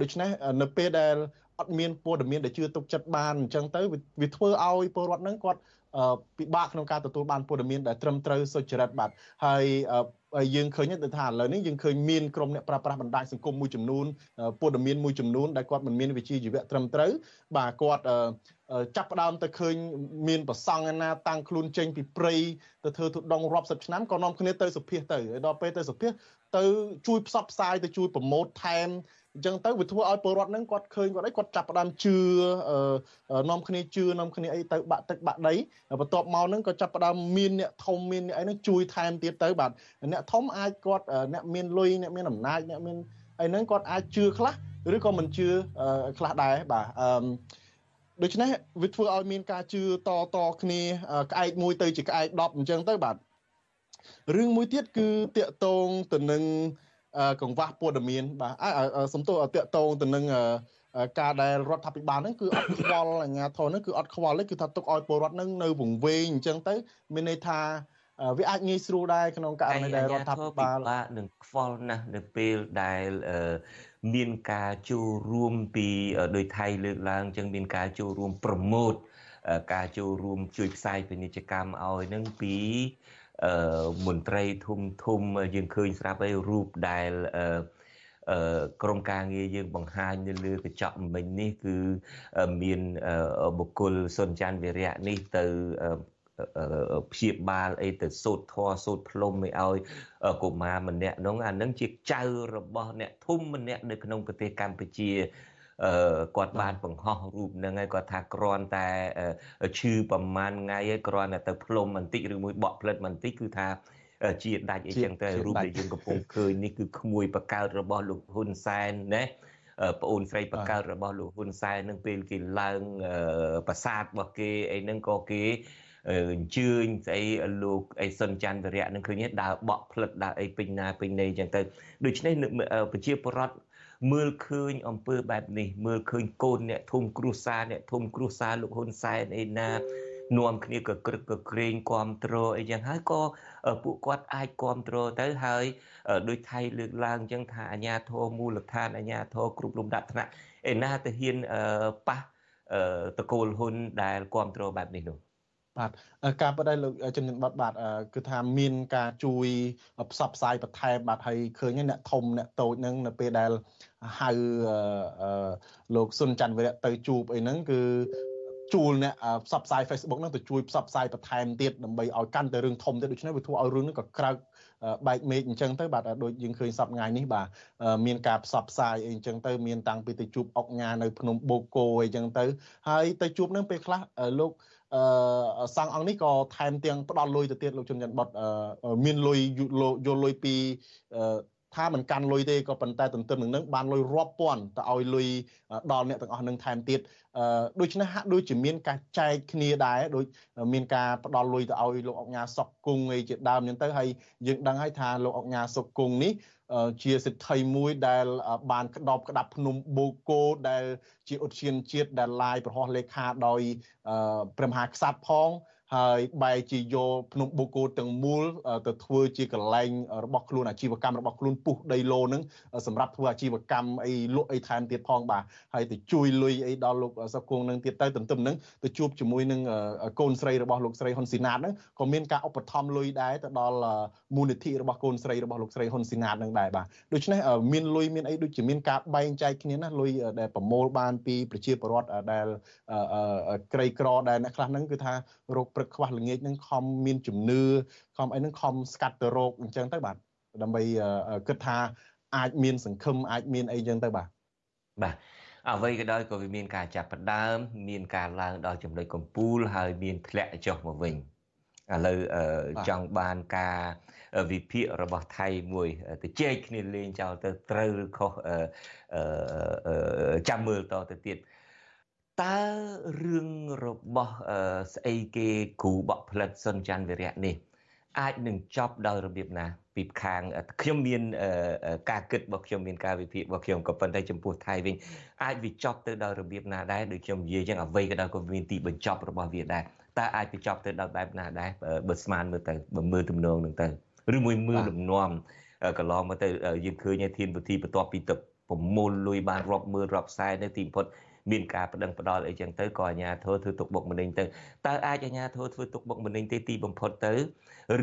Speaker 22: ដូច្នេះនៅពេលដែលអត់មានព័ត៌មានដែលជឿទុកចិត្តបានអញ្ចឹងទៅវាធ្វើឲ្យពលរដ្ឋហ្នឹងគាត់ ពិបាកក្នុងការទទួលបានព័ត៌មានដែលត្រឹមត្រូវសុចរិតបាទហើយយើងឃើញទៅថាឥឡូវនេះយើងឃើញមានក្រុមអ្នកប្រើប្រាស់បណ្ដាញសង្គមមួយចំនួនព័ត៌មានមួយចំនួនដែលគាត់មិនមានវិជ្ជាជីវៈត្រឹមត្រូវបាទគាត់ចាប់ផ្ដើមទៅឃើញមានប្រសង់ណាតាំងខ្លួនចេញពីព្រៃទៅធ្វើទុដងរាប់សិបឆ្នាំក៏នាំគ្នាទៅសុភាទៅហើយដល់ពេលទៅសុភាទៅជួយផ្សព្វផ្សាយទៅជួយប្រម៉ូទថែម អញ្ចឹងទៅវាធ្វើឲ្យពលរដ្ឋហ្នឹងគាត់ឃើញគាត់អីគាត់ចាប់ផ្ដើមជឿនាំគ្នាជឿនាំគ្នាអីទៅបាក់ទឹកបាក់ដីបន្ទាប់មកហ្នឹងក៏ចាប់ផ្ដើមមានអ្នកធំមានអ្នកអីហ្នឹងជួយថែមទៀតទៅបាទអ្នកធំអាចគាត់អ្នកមានលុយអ្នកមានអំណាចអ្នកមានអីហ្នឹងគាត់អាចជឿខ្លះឬក៏មិនជឿខ្លះដែរបាទអឺដូច្នេះវាធ្វើឲ្យមានការជឿតតគ្នាក្អែកមួយទៅជាក្អែក10អញ្ចឹងទៅបាទរឿងមួយទៀតគឺតកតងទៅនឹង កង្វះព័ត៌មានបាទសំទោសតកតងទៅនឹងការដែលរដ្ឋាភិបាលហ្នឹងគឺអត់ខ្វល់អាជ្ញាធរហ្នឹងគឺអត់ខ្វល់ទេគឺថាទុកឲ្យពលរដ្ឋហ្នឹងនៅវង្វេងអញ្ចឹងទៅមានន័យថាវាអាចងាយស្រួលដែរក្នុងករណីដែលរដ្ឋាភិបាល
Speaker 3: នឹងខ្វល់ណាស់នៅពេលដែលមានការចូលរួមពីដោយថៃលើកឡើងចឹងមានការចូលរួមប្រម៉ូតការចូលរួមជួយផ្សាយពាណិជ្ជកម្មឲ្យនឹងពី មន្ត្រីធំធំយើងឃើញស្រាប់ហើយរូបដែលក្រមការងារយើងបង្ហាញនៅលើកញ្ចក់មិញនេះគឺមានបុគ្គលសុនច័ន្ទវិរៈនេះទៅព្យាបាលអីទៅសូត្រធរសូត្រផ្លុំឲ្យឲ្យកុមារម្នាក់នោះអានឹងជាចៅរបស់អ្នកធំម្នាក់នៅក្នុងប្រទេសកម្ពុជាអឺ គាត់បានបង្ហោះរូបហ្នឹងហើយគាត់ថាគ្រាន់តែឈឺប្រមាណថ្ងៃហើយគ្រាន់តែទៅផ្លុំបន្តិចឬមួយបក់ផ្លិតបន្តិចគឺថាជាដាច់អីចឹងទៅរូបដែលយើងកំពុងឃើញនេះគឺក្មួយបកើតរបស់លោកហ៊ុនសែនណាប្អូនស្រីបកើតរបស់លោកហ៊ុនសែននឹងពេលគេឡើងប្រាសាទរបស់គេអីហ្នឹងក៏គេអញ្ជើញស្អីលោកអីសុនច័ន្ទវរៈនឹងឃើញដើរបក់ផ្លិតដើរអីពេញណាពេញណីអញ្ចឹងទៅដូច្នេះប្រជាពលរដ្ឋ មើលឃើញអំពើបែបនេះមើលឃើញកូនអ្នកធំគ្រួសារអ្នកធំគ្រួសារលោកហ៊ុនសែនអីណានាំគ្នាក៏ក្រឹកក៏ក្រែងគ្រប់គ្រងអីចឹងហើយក៏ពួកគាត់អាចគ្រប់គ្រងទៅហើយដោយថៃលើកឡើងចឹងថាអាញាធរមូលដ្ឋានអាញាធរគ្រប់លំដាប់ថ្នាក់ឯណាទៅហ៊ានប៉ះតកូលហ៊ុនដែលគ្រប់គ្រងបែបនេះនោះ
Speaker 22: បាទការពិតហើយលោកជំនាញបតបាទគឺថាមានការជួយផ្សព្វផ្សាយបន្ថែមបាទហើយឃើញអ្នកធំអ្នកតូចហ្នឹងនៅពេលដែលហៅលោកសុនច័ន្ទវិរៈទៅជួបអីហ្នឹងគឺជួលអ្នកផ្សព្វផ្សាយ Facebook ហ្នឹងទៅជួយផ្សព្វផ្សាយបន្ថែមទៀតដើម្បីឲ្យកាន់តែរឿងធំទៀតដូច្នេះវាធ្វើឲ្យរឿងហ្នឹងក៏ក្រើកបែកមេឃអញ្ចឹងទៅបាទដូចយើងឃើញសប្តាហ៍នេះបាទមានការផ្សព្វផ្សាយអីអញ្ចឹងទៅមានតាំងពីទៅជួបអុកញ៉ានៅភ្នំបូកគោអីអញ្ចឹងទៅហើយទៅជួបនឹងពេលខ្លះលោក អឺសង្ឃអង្គនេះក៏ថែមទាំងផ្ដល់លុយទៅទៀតលោកជនច័ន្ទបុតមានលុយយកលុយពីថាមិនកាន់លុយទេក៏ប៉ុន្តែទន្ទឹមនឹងនឹងបានលុយរាប់ពាន់ទៅឲ្យលុយដល់អ្នកទាំងអស់នឹងថែមទៀតដូច្នេះហាក់ដូចជាមានការចែកគ្នាដែរដូចមានការផ្ដល់លុយទៅឲ្យលោកអុកញ៉ាសុកគង់អីជាដើមហ្នឹងទៅហើយយើងដឹងហើយថាលោកអុកញ៉ាសុកគង់នេះ ជាសិទ្ធិមួយដែល បានក្តោបក្តាប់ភ្នំបូកគោដែល ជាឧទ្យានជាតិដែលឡាយប្រហោះលេខាដោយព្រះមហាក្សត្រផង ហើយបែរជាយកភ្នំបូកគោទាំងមូលទៅធ្វើជាកន្លែងរបស់ខ្លួនអាជីវកម្មរបស់ខ្លួនពុះដីឡូនឹងសម្រាប់ធ្វើអាជីវកម្មអីលក់អីថែមទៀតផងបាទហើយទៅជួយលុយអីដល់លោកសុកគង់នឹងទៀតទៅទន្ទឹមនឹងទៅជួបជាមួយនឹងកូនស្រីរបស់លោកស្រីហ៊ុនស៊ីណាតហ្នឹងក៏មានការឧបត្ថម្ភលុយដែរទៅដល់មូលនិធិរបស់កូនស្រីរបស់លោកស្រីហ៊ុនស៊ីណាតនឹងដែរបាទដូច្នេះមានលុយមានអីដូចជាមានការបែងចែកគ្នាណាលុយដែលប្រមូលបានពីប្រជាពលរដ្ឋដែលក្រីក្រដែលអ្នកខ្លះហ្នឹងគឺថារោគព្រឹកខ្វះល្ងាចនឹងខំមានជំនឿខំអីនឹងខំស្កាត់ទៅរោគអញ្ចឹងទៅបាទដើម្បីគិតថាអាចមានសង្ឃឹមអាចមានអីចឹងទៅបាទ
Speaker 3: បាទអ្វីក៏ដោយក៏វាមានការចាប់ផ្ដើម មានការឡើងដល់ចំណុចកំពូលហើយមានធ្លាក់ចុះមកវិញឥឡូវចង់បានការវិភាគរបស់ថៃមួយទៅជែកគ្នាលេងចោលទៅត្រូវឬខុសចាំមើលតទៅទៀត តើរឿងរបស់ស្អីគេគ្រូបកផ្លិតសុនច័ន្ទវិរៈនេះ អាចនឹងចប់ដោយរបៀបណាពីខាងខ្ញុំមានការគិតរបស់ខ្ញុំមានការវិភាគរបស់ខ្ញុំក៏ប៉ុន្តែចំពោះថៃវិញអាចវាចប់ទៅដោយរបៀបណាដែរដូចខ្ញុំនិយាយចឹងអ្វីក៏ដោយក៏មានទីបញ្ចប់របស់វាដែរតើអាចបញ្ចប់ទៅដោយបែបណាដែរបើស្មានមើលទៅបើមើលទំនងនឹងទៅឬមួយមើលលំនាំកន្លងមកទៅយើងឃើញឯធានវិធីបន្ទាប់ពីទឹកប្រមូលលុយបានរាប់ម៉ឺនរាប់សែននៅទីបំផុត មានការប្តឹងផ្ដាល់អីចឹងទៅក៏អាជ្ញាធរធ្វើទុកបុកម្នេញទៅតើអាចអាជ្ញាធរធ្វើទុកបុកម្នេញទេទីបំផុតទៅ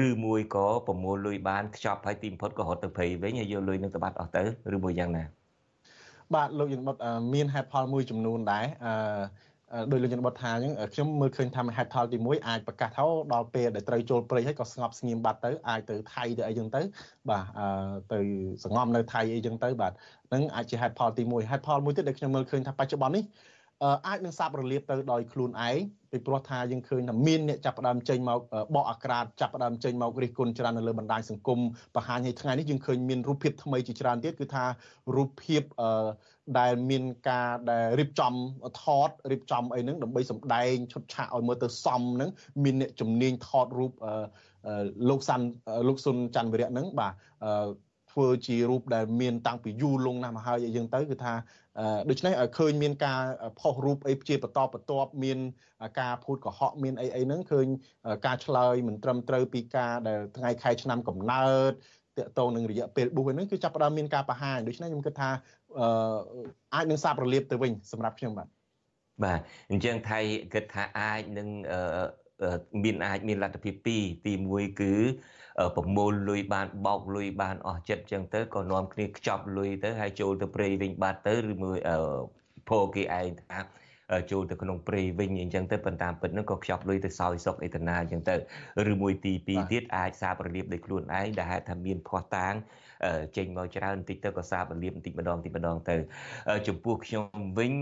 Speaker 3: ឬមួយក៏ប្រមូលលុយបានខ្ចប់ហើយទីបំផុតក៏រត់ទៅព្រៃវិញហើយយកលុយនឹងទៅបាត់អស់ទៅឬមួយយ៉ាងណា
Speaker 22: បាទលោកយើងបុតមានហេតុផលមួយចំនួនដែរអឺ ដោយលោកជនបតថាអញ្ចឹងខ្ញុំមើលឃើញថាហេតុផលទី1អាចប្រកាសថាដល់ពេលដែលត្រូវចូលព្រៃហើយក៏ស្ងប់ស្ងៀមបាត់ទៅអាចទៅថៃទៅអីចឹងទៅ បាទទៅសងំនៅថៃអីចឹងទៅបាទនឹងអាចជាហេតុផលទី1ហេតុផលមួយទៀតដែលខ្ញុំមើលឃើញថាបច្ចុប្បន្ននេះ អាចនឹងសាបរលាបទៅដោយខ្លួនឯងពីព្រោះថាយើងឃើញថាមានអ្នកចាប់ផ្ដើមចេញមកបកអាក្រាតចាប់ផ្ដើមចេញមករិះគន់ច្រើននៅលើបណ្ដាញសង្គមបង្ហាញឲ្យថ្ងៃនេះយើងឃើញមានរូបភាពថ្មីជាច្រើនទៀតគឺថារូបភាពដែលមានការដែលរៀបចំថតរៀបចំអីហ្នឹងដើម្បីសម្ដែងឈុតឆាកឲ្យមើលទៅសមហ្នឹងមានអ្នកជំនាញថតរូបលោកសាន់លោកសុនច័ន្ទវិរៈហ្នឹងបាទ ធ្វើជារូបដែលមានតាំងពីយូរលង់ណាស់មកហើយអីចឹងទៅគឺថាដូច្នេះឃើញមានការផុសរូបអីជាបន្តបន្ទាប់មានការភូតកុហកមានអីអីហ្នឹងឃើញការឆ្លើយមិនត្រឹមត្រូវពីការដែលថ្ងៃខែឆ្នាំកំណើតតកតងនឹងរយៈពេលបុះហ្នឹងគឺចាប់ផ្ដើមមានការបង្ហាញដូច្នេះខ្ញុំគិតថាអាចនឹងសាបរលាបទៅវិញសម្រាប់ខ្ញុំបាទ
Speaker 3: បាទអញ្ចឹងថៃគិតថាអាចនឹង មានអាចមានលទ្ធភាពពីរទី1គឺប្រមូលលុយបានបោកលុយបានអស់ចិត្តចឹងទៅក៏នាំគ្នាខ្ចប់លុយទៅហើយចូលទៅព្រៃវិញបាត់ទៅឬមួយពោគេឯងថាចូលទៅក្នុងព្រៃវិញអញ្ចឹងទៅប៉ុន្តែពិតហ្នឹងក៏ខ្ចប់លុយទៅសោយសុកអេតនាអញ្ចឹងទៅឬមួយទី2ទៀតអាចសារប្រលៀបដោយខ្លួនឯងដែលហេតុថាមានភ័ស្តុតាង ចេញមកច្រើនបន្តិចទៅក៏សារប្រលៀបបន្តិចម្ដងបន្តិចម្ដងទៅចំពោះខ្ញុំវិញ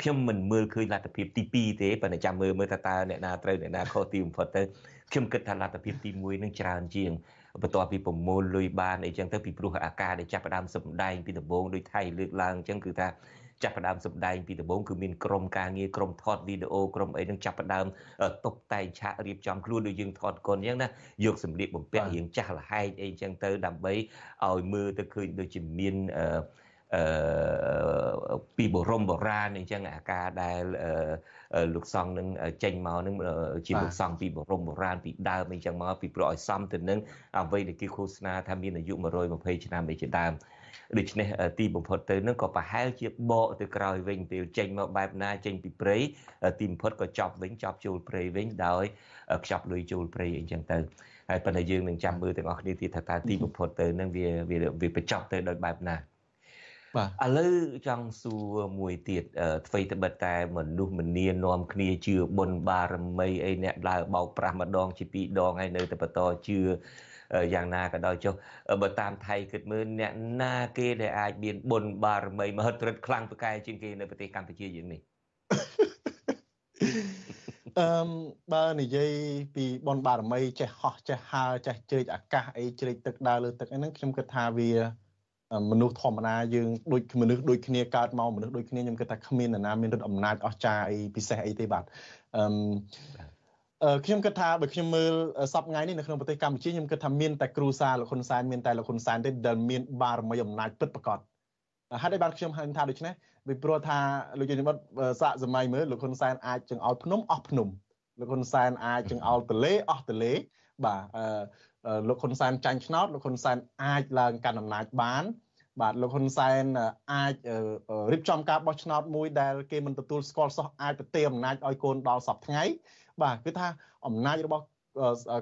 Speaker 3: ខ្ញុំមិនមើលឃើញលទ្ធភាពទី2ទេប៉ុន្តែចាំមើលមើលថាតើអ្នកណាត្រូវអ្នកណាខុសទីបំផុតទៅខ្ញុំគិតថាលទ្ធភាពទី1នឹងច្រើនជាងបន្ទាប់ពីប្រមូលលុយបានអីចឹងទៅពីព្រោះអាការដែលចាប់ផ្ដើមសម្ដែងពីដំបូងដោយថៃលើកឡើងអញ្ចឹងគឺថា ចាប់ផ្ដើមសម្ដែងពីដំបូងគឺមានក្រុមការងារក្រុមថតវីដេអូក្រុមអីនឹងចាប់ផ្ដើមតុបតែងឆាករៀបចំខ្លួនដូចយើងថតកុនអញ្ចឹងណាយកសម្លៀកបំពាក់រៀងចាស់លហែកអីអញ្ចឹងទៅដើម្បីឲ្យមើលទៅឃើញដូចជាមានអឺអឺពីបរមបុរាណអញ្ចឹងអាការដែលលោកសង្ឃនឹងចេញមកនឹងជាលោកសង្ឃពីបរមបុរាណពីដើមអញ្ចឹងមកពីព្រោះឲ្យសមទៅនឹងអ្វីដែលគេឃោសនាថាមានអាយុ120ឆ្នាំអីជាដើម ដូច្នេះទីបំផុតទៅនឹងក៏ប្រហែលជាបកទៅក្រោយវិញពេលចេញមកបែបណាចេញពីព្រៃទីបំផុតក៏ចប់វិញចប់ចូលព្រៃវិញដោយខ្ចប់លុយចូលព្រៃអីចឹងទៅហើយប៉ុន្តែយើងនឹងចាំមើលទាំងអស់គ្នាទៀតថាតើទីបំផុតទៅនឹងវាវាបញ្ចប់ទៅដោយបែបណាបាទឥឡូវចង់សួរមួយទៀតអ្វីត្បិតតែមនុស្សម្នានាំគ្នាជឿបុណ្យបារមីអីអ្នកដើរបោកប្រាស់ម្ដងជាពីរដងហើយនៅតែបន្តជឿ យ៉ាងណាក៏ដោយចុះបើតាមថៃគិតមើលអ្នកណាគេដែលអាចមានបុណ្យបារមីមហិទ្ធិឫទ្ធិខ្លាំងប្រកែជាងគេនៅប្រទេសកម្ពុជាយើងនេះ
Speaker 22: អឺបើនិយាយពីបុណ្យបារមីចេះហោះចេះហើរចេះជ្រែកអាកាសអីជ្រែកទឹកដើរលើទឹកអីហ្នឹងខ្ញុំគិតថាវាមនុស្សធម្មតាយើងដូចមនុស្សដូចគ្នាកើតមកមនុស្សដូចគ្នាខ្ញុំគិតថាគ្មាននរណាមានឫទ្ធិអំណាចអស្ចារ្យអីពិសេសអីទេបាទអឺ ខ្ញុំគិតថាបើខ្ញុំមើលសពថ្ងៃនេះនៅក្នុងប្រទេសកម្ពុជាខ្ញុំគិតថាមានតែគ្រូសាលោកហ៊ុនសែនមានតែលោកហ៊ុនសែនទេដែលមានបារមីអំណាចពិតប្រាកដហេតុអីបានខ្ញុំហៅថាដូច្នេះពីព្រោះថាលោកជិនបុតសាកសម័យមើលលោកហ៊ុនសែនអាចចង្អោលភ្នំអស់ភ្នំលោកហ៊ុនសែនអាចចង្អោលទលេអស់ទលេបាទអឺលោកហ៊ុនសែនចាញ់ឆ្នោតលោកហ៊ុនសែនអាចឡើងកាន់អំណាចបាន បាទលោកហ៊ុនសែនអាចរៀបចំការបោះឆ្នោតមួយដែលគេមិនទទួលស្គាល់សោះអាចប្រទេអំណាចឲ្យកូនដល់សពថ្ងៃ បាទគឺថាអំណាចរបស់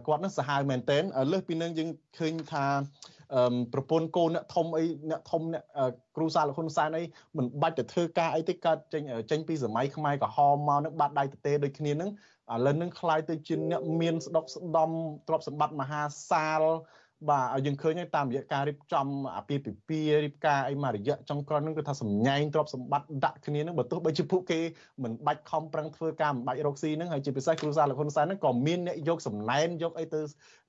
Speaker 22: គាត់នឹងសាហាវមែនទែនលើសពីនឹងយើងឃើញថាប្រពន្ធកូនអ្នកធំអីអ្នកធំអ្នកគ្រូសាលោកហ៊ុនសែនអីមិនបាច់ទៅធ្វើការអីទេកើតចេញចេញពីសម័យខ្មែរក្រហមមកនឹងបាត់ដៃទទេដូចគ្នានឹងឥឡូវនឹងคล้ายទៅជាអ្នកមានស្ដុកស្ដំទ្រព្យសម្បត្តិមហាសាល បាទយើងឃើញហើយតាមរយៈការរៀបចំអាពាហ៍ពិពាហ៍រៀបការអីមួយរយៈចុងក្រោយហ្នឹងគឺថាសម្ញែងទ្រព្យសម្បត្តិដាក់គ្នាហ្នឹងបើទោះបីជាពួកគេមិនបាច់ខំប្រឹងធ្វើការមិនបាច់រកស៊ីហ្នឹងហើយជាពិសេសគ្រូសាលោកហ៊ុនសែនហ្នឹងក៏មានអ្នកយកសំណែនយកអីទៅ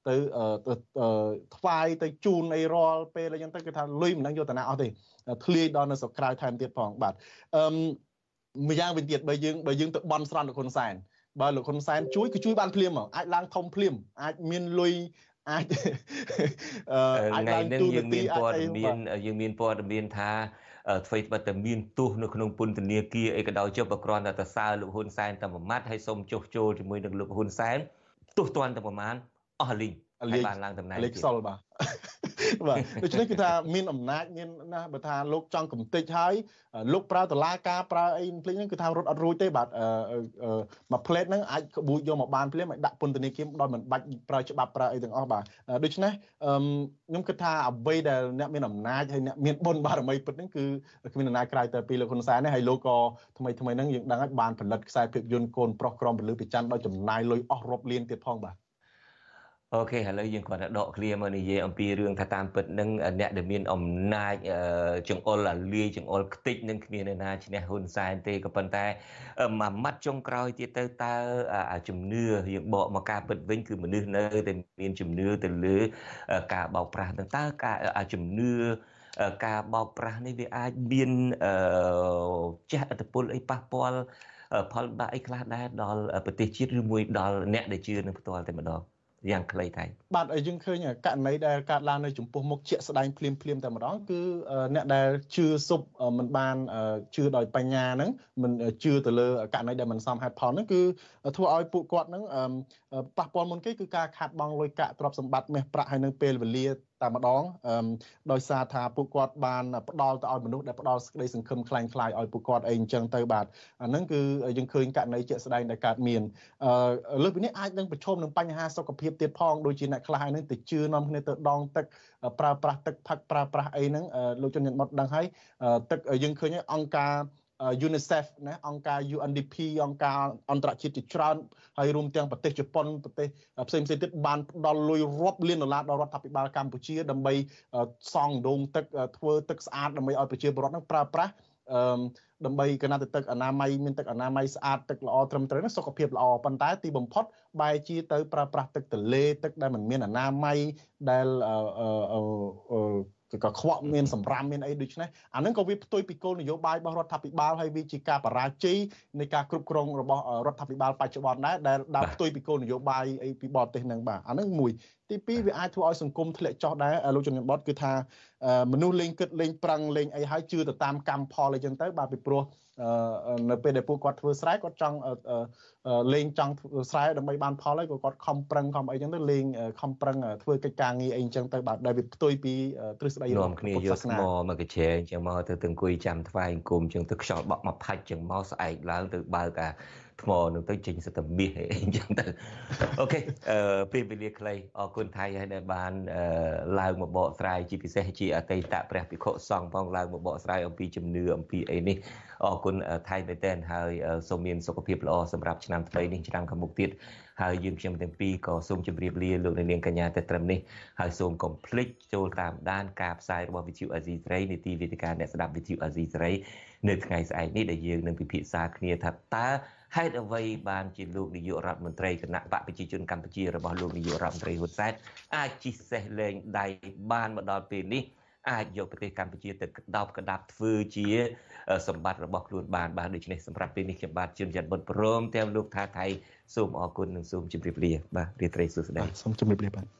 Speaker 22: ទៅថ្វាយទៅជូនអីរាល់ពេលអីចឹងទៅគឺថាលុយមិនដឹងយកតាណាអស់ទេធ្លាយដល់នៅស្រុកក្រៅថែមទៀតផងបាទអឺម្យ៉ាងវិញទៀតបើយើងបើយើងទៅបន់ស្រន់លោកហ៊ុនសែនបើលោកហ៊ុនសែនជួយគឺជួយបានភ្លាមអាចឡើងធំភ្លាមអាចមានលុយ អាច
Speaker 3: ថ្ងៃនេះយើងមានព័ត៌មានយើងមានព័ត៌មានថាអ្វីត្បិតតែមានទោសនៅក្នុងពន្ធនាគារអីក៏ដោយចុះប្រក្រនតែតសើលោកហ៊ុនសែនតែមួយម៉ាត់ហើយសូមចុះចូលជាមួយនឹងលោកហ៊ុនសែនទោះតាន់តែប្រមាណអស់លីង ហើយបានឡើងតំណែង
Speaker 22: លេខខ្សលបាទបាទដូច្នេះគឺថាមានអំណាចមានណាបើថាលោកចង់កំទេចហើយលោកប្រើតឡាការប្រើអីភ្លេចហ្នឹងគឺថារត់អត់រួចទេបាទមួយផ្លេតហ្នឹងអាចក្បួចយកមកបានភ្លាមឲ្យដាក់ពន្ធនាគារដោយមិនបាច់ប្រើច្បាប់ប្រើអីទាំងអស់បាទដូច្នេះខ្ញុំគិតថាអ្វីដែលអ្នកមានអំណាចហើយអ្នកមានបុណ្យបារមីពិតហ្នឹងគឺគ្មានអំណាចក្រៅតែពីលោកហ៊ុនសែនទេហើយលោកក៏ថ្មីថ្មីហ្នឹងយើងដឹងហើយបានផលិតខ្សែភាពយន្តកូនប្រុសក្រមពលឺពីច័ន្ទដោយចំណាយលុយអស់រាប់លានទៀតផងបាទ
Speaker 3: អូខេឥឡូវយើងគ្រាន់តែដកឃ្លាមកនិយាយអំពីរឿងថាតាមពិតនឹងអ្នកដែលមានអំណាចចង្អុលអាលាយចង្អុលខ្ទេចនឹងគ្មាននរណាឈ្នះហ៊ុនសែនទេក៏ប៉ុន្តែមួយម៉ាត់ចុងក្រោយទៀតទៅតើជំនឿយើងបកមកការពិតវិញគឺមនុស្សនៅតែមានជំនឿទៅលើការបោកប្រាស់នឹងតើការជំនឿការបោកប្រាស់នេះវាអាចមានចេះឥទ្ធិពលអីប៉ះពាល់ផលបាក់អីខ្លះដែរដល់ប្រទេសជាតិឬមួយដល់អ្នកដែលជឿនឹងផ្ទាល់តែម្ដង យ៉ាងខ្លីតែ
Speaker 22: បាទយើងឃើញករណីដែលកើតឡើងនៅចំពោះមុខជាក់ស្ដែងភ្លាមភ្លាមតែម្ដងគឺអ្នកដែលជឿសុបមិនបានជឿដោយបញ្ញាហ្នឹងមិនជឿទៅលើករណីដែលមិនសមហេតុផលហ្នឹងគឺធ្វើឲ្យពួកគាត់ហ្នឹងប៉ះពាល់មុនគេគឺការខាត់បងលុយកាក់ទ្រព្យសម្បត្តិមាសប្រាក់ហើយនឹងពេលវេលា តែម្ដងដោយសារថាពួកគាត់បានផ្ដល់ទៅឲ្យមនុស្សដែលផ្ដល់សេចក្តីសង្ឃឹមคล้ายคล้ายឲ្យពួកគាត់អីអញ្ចឹងទៅបាទអាហ្នឹងគឺយើងឃើញករណីជាក់ស្ដែងដែលកើតមានលើសពីនេះអាចនឹងប្រឈមនឹងបញ្ហាសុខភាពទៀតផងដូចជាអ្នកខ្លះហ្នឹងទៅជឿនាំគ្នាទៅដងទឹកប្រើប្រាស់ទឹកផឹកប្រើប្រាស់អីហ្នឹងលោកជនញ៉ាត់មុតដឹងហើយទឹកយើងឃើញអង្គការ UNICEF ណាអង្គការ UNDP អង្គការអន្តរជាតិជាច្រើនហើយរួមទាំងប្រទេសជប៉ុនប្រទេសផ្សេងផ្សេងទៀតបានផ្ដល់លុយរាប់លានដុល្លារដល់រដ្ឋាភិបាលកម្ពុជា ដើម្បីសង់ដងទឹកធ្វើទឹកស្អាតដើម្បីឲ្យប្រជាពលរដ្ឋនឹងប្រើប្រាស់អឺដើម្បីកណាត់ទឹកអនាម័យមានទឹកអនាម័យស្អាតទឹកល្អត្រឹមត្រូវសុខភាពល្អប៉ុន្តែទីបំផុតបែរជាទៅប្រើប្រាស់ទឹកទន្លេទឹកដែលមិនមានអនាម័យដែល គឺក៏ខ្វក់មានសម្រាមមានអីដូចនេះអានឹងក៏វាផ្ទុយពីគោលនយោបាយរបស់រដ្ឋាភិបាលហើយវាជាការបរាជ័យនៃការគ្រប់គ្រងរបស់រដ្ឋាភិបាលបច្ចុប្បន្នដែរដែលដើរផ្ទុយពីគោលនយោបាយអីពីបរទេសនឹងបាទអានឹងមួយ ទី2វាអាចធ្វើឲ្យសង្គមធ្លាក់ចុះដែរលោកជំនាញបតគឺថាមនុស្សលេងគិតលេងប្រឹងលេងអីហើយជឿទៅតាមកម្មផលអីចឹងទៅបាទពីព្រោះនៅពេលដែលពួកគាត់ធ្វើស្រែគាត់ចង់លេងចង់ស្រែដើម្បីបានផលហើយក៏គាត់ខំប្រឹងខំអីចឹងទៅលេងខំប្រឹងធ្វើកិច្ចការងារអីចឹងទៅបាទដែលវាផ្ទុយពីទ្រឹស្ដី
Speaker 3: របស់គ្នាយកស្មមកកញ្ឆេងចឹងមកទៅទៅអង្គុយចាំថ្វាយអង្គមចឹងទៅខ្យល់បក់មកផាច់ចឹងមកស្អែកឡើងទៅបើកអា ថ្មនឹងទៅចេញសិតតែមាសអីចឹងទៅអូខេអឺពេលវេលាខ្លីអរគុណថៃហើយដែលបានឡើងមកបកស្រាយជាពិសេសជាអតីតព្រះភិក្ខុសង្ឃផងឡើងមកបកស្រាយអំពីជំនឿអំពីអីនេះអរគុណថៃមែនទែនហើយសូមមានសុខភាពល្អសម្រាប់ឆ្នាំថ្មីនេះឆ្នាំខាងមុខទៀតហើយយើងខ្ញុំទាំងពីរក៏សូមជម្រាបលាលោកនាងកញ្ញាតែត្រឹមនេះហើយសូមកុំភ្លេចចូលតាមដានការផ្សាយរបស់ VTV Asia ស្រីនីតិវិទ្យាអ្នកស្ដាប់ VTV Asia ស្រីនៅថ្ងៃស្អែកនេះដែលយើងនឹងពិភាក្សាគ្នាថាតើ ហេតុអ្វីបានជាលោកនាយករដ្ឋមន្ត្រីគណៈបកប្រជាជនកម្ពុជារបស់លោកនាយករដ្ឋមន្ត្រីហ៊ុនសែនអាចជិះសេះលែងដៃបានមកដល់ពេលនេះអាចយកប្រទេសកម្ពុជាទៅក្តោបក្តាប់ធ្វើជាសម្បត្តិរបស់ខ្លួនបានបាទដូច្នេះសម្រាប់ពេលនេះខ្ញុំបាទជឿនច័ន្ទបុតព្រមទាំងលោកថាថៃសូមអរគុណនិងសូមជម្រាបលាបាទរាត្រីសួស្តី
Speaker 22: សូមជម្រាបលាបាទ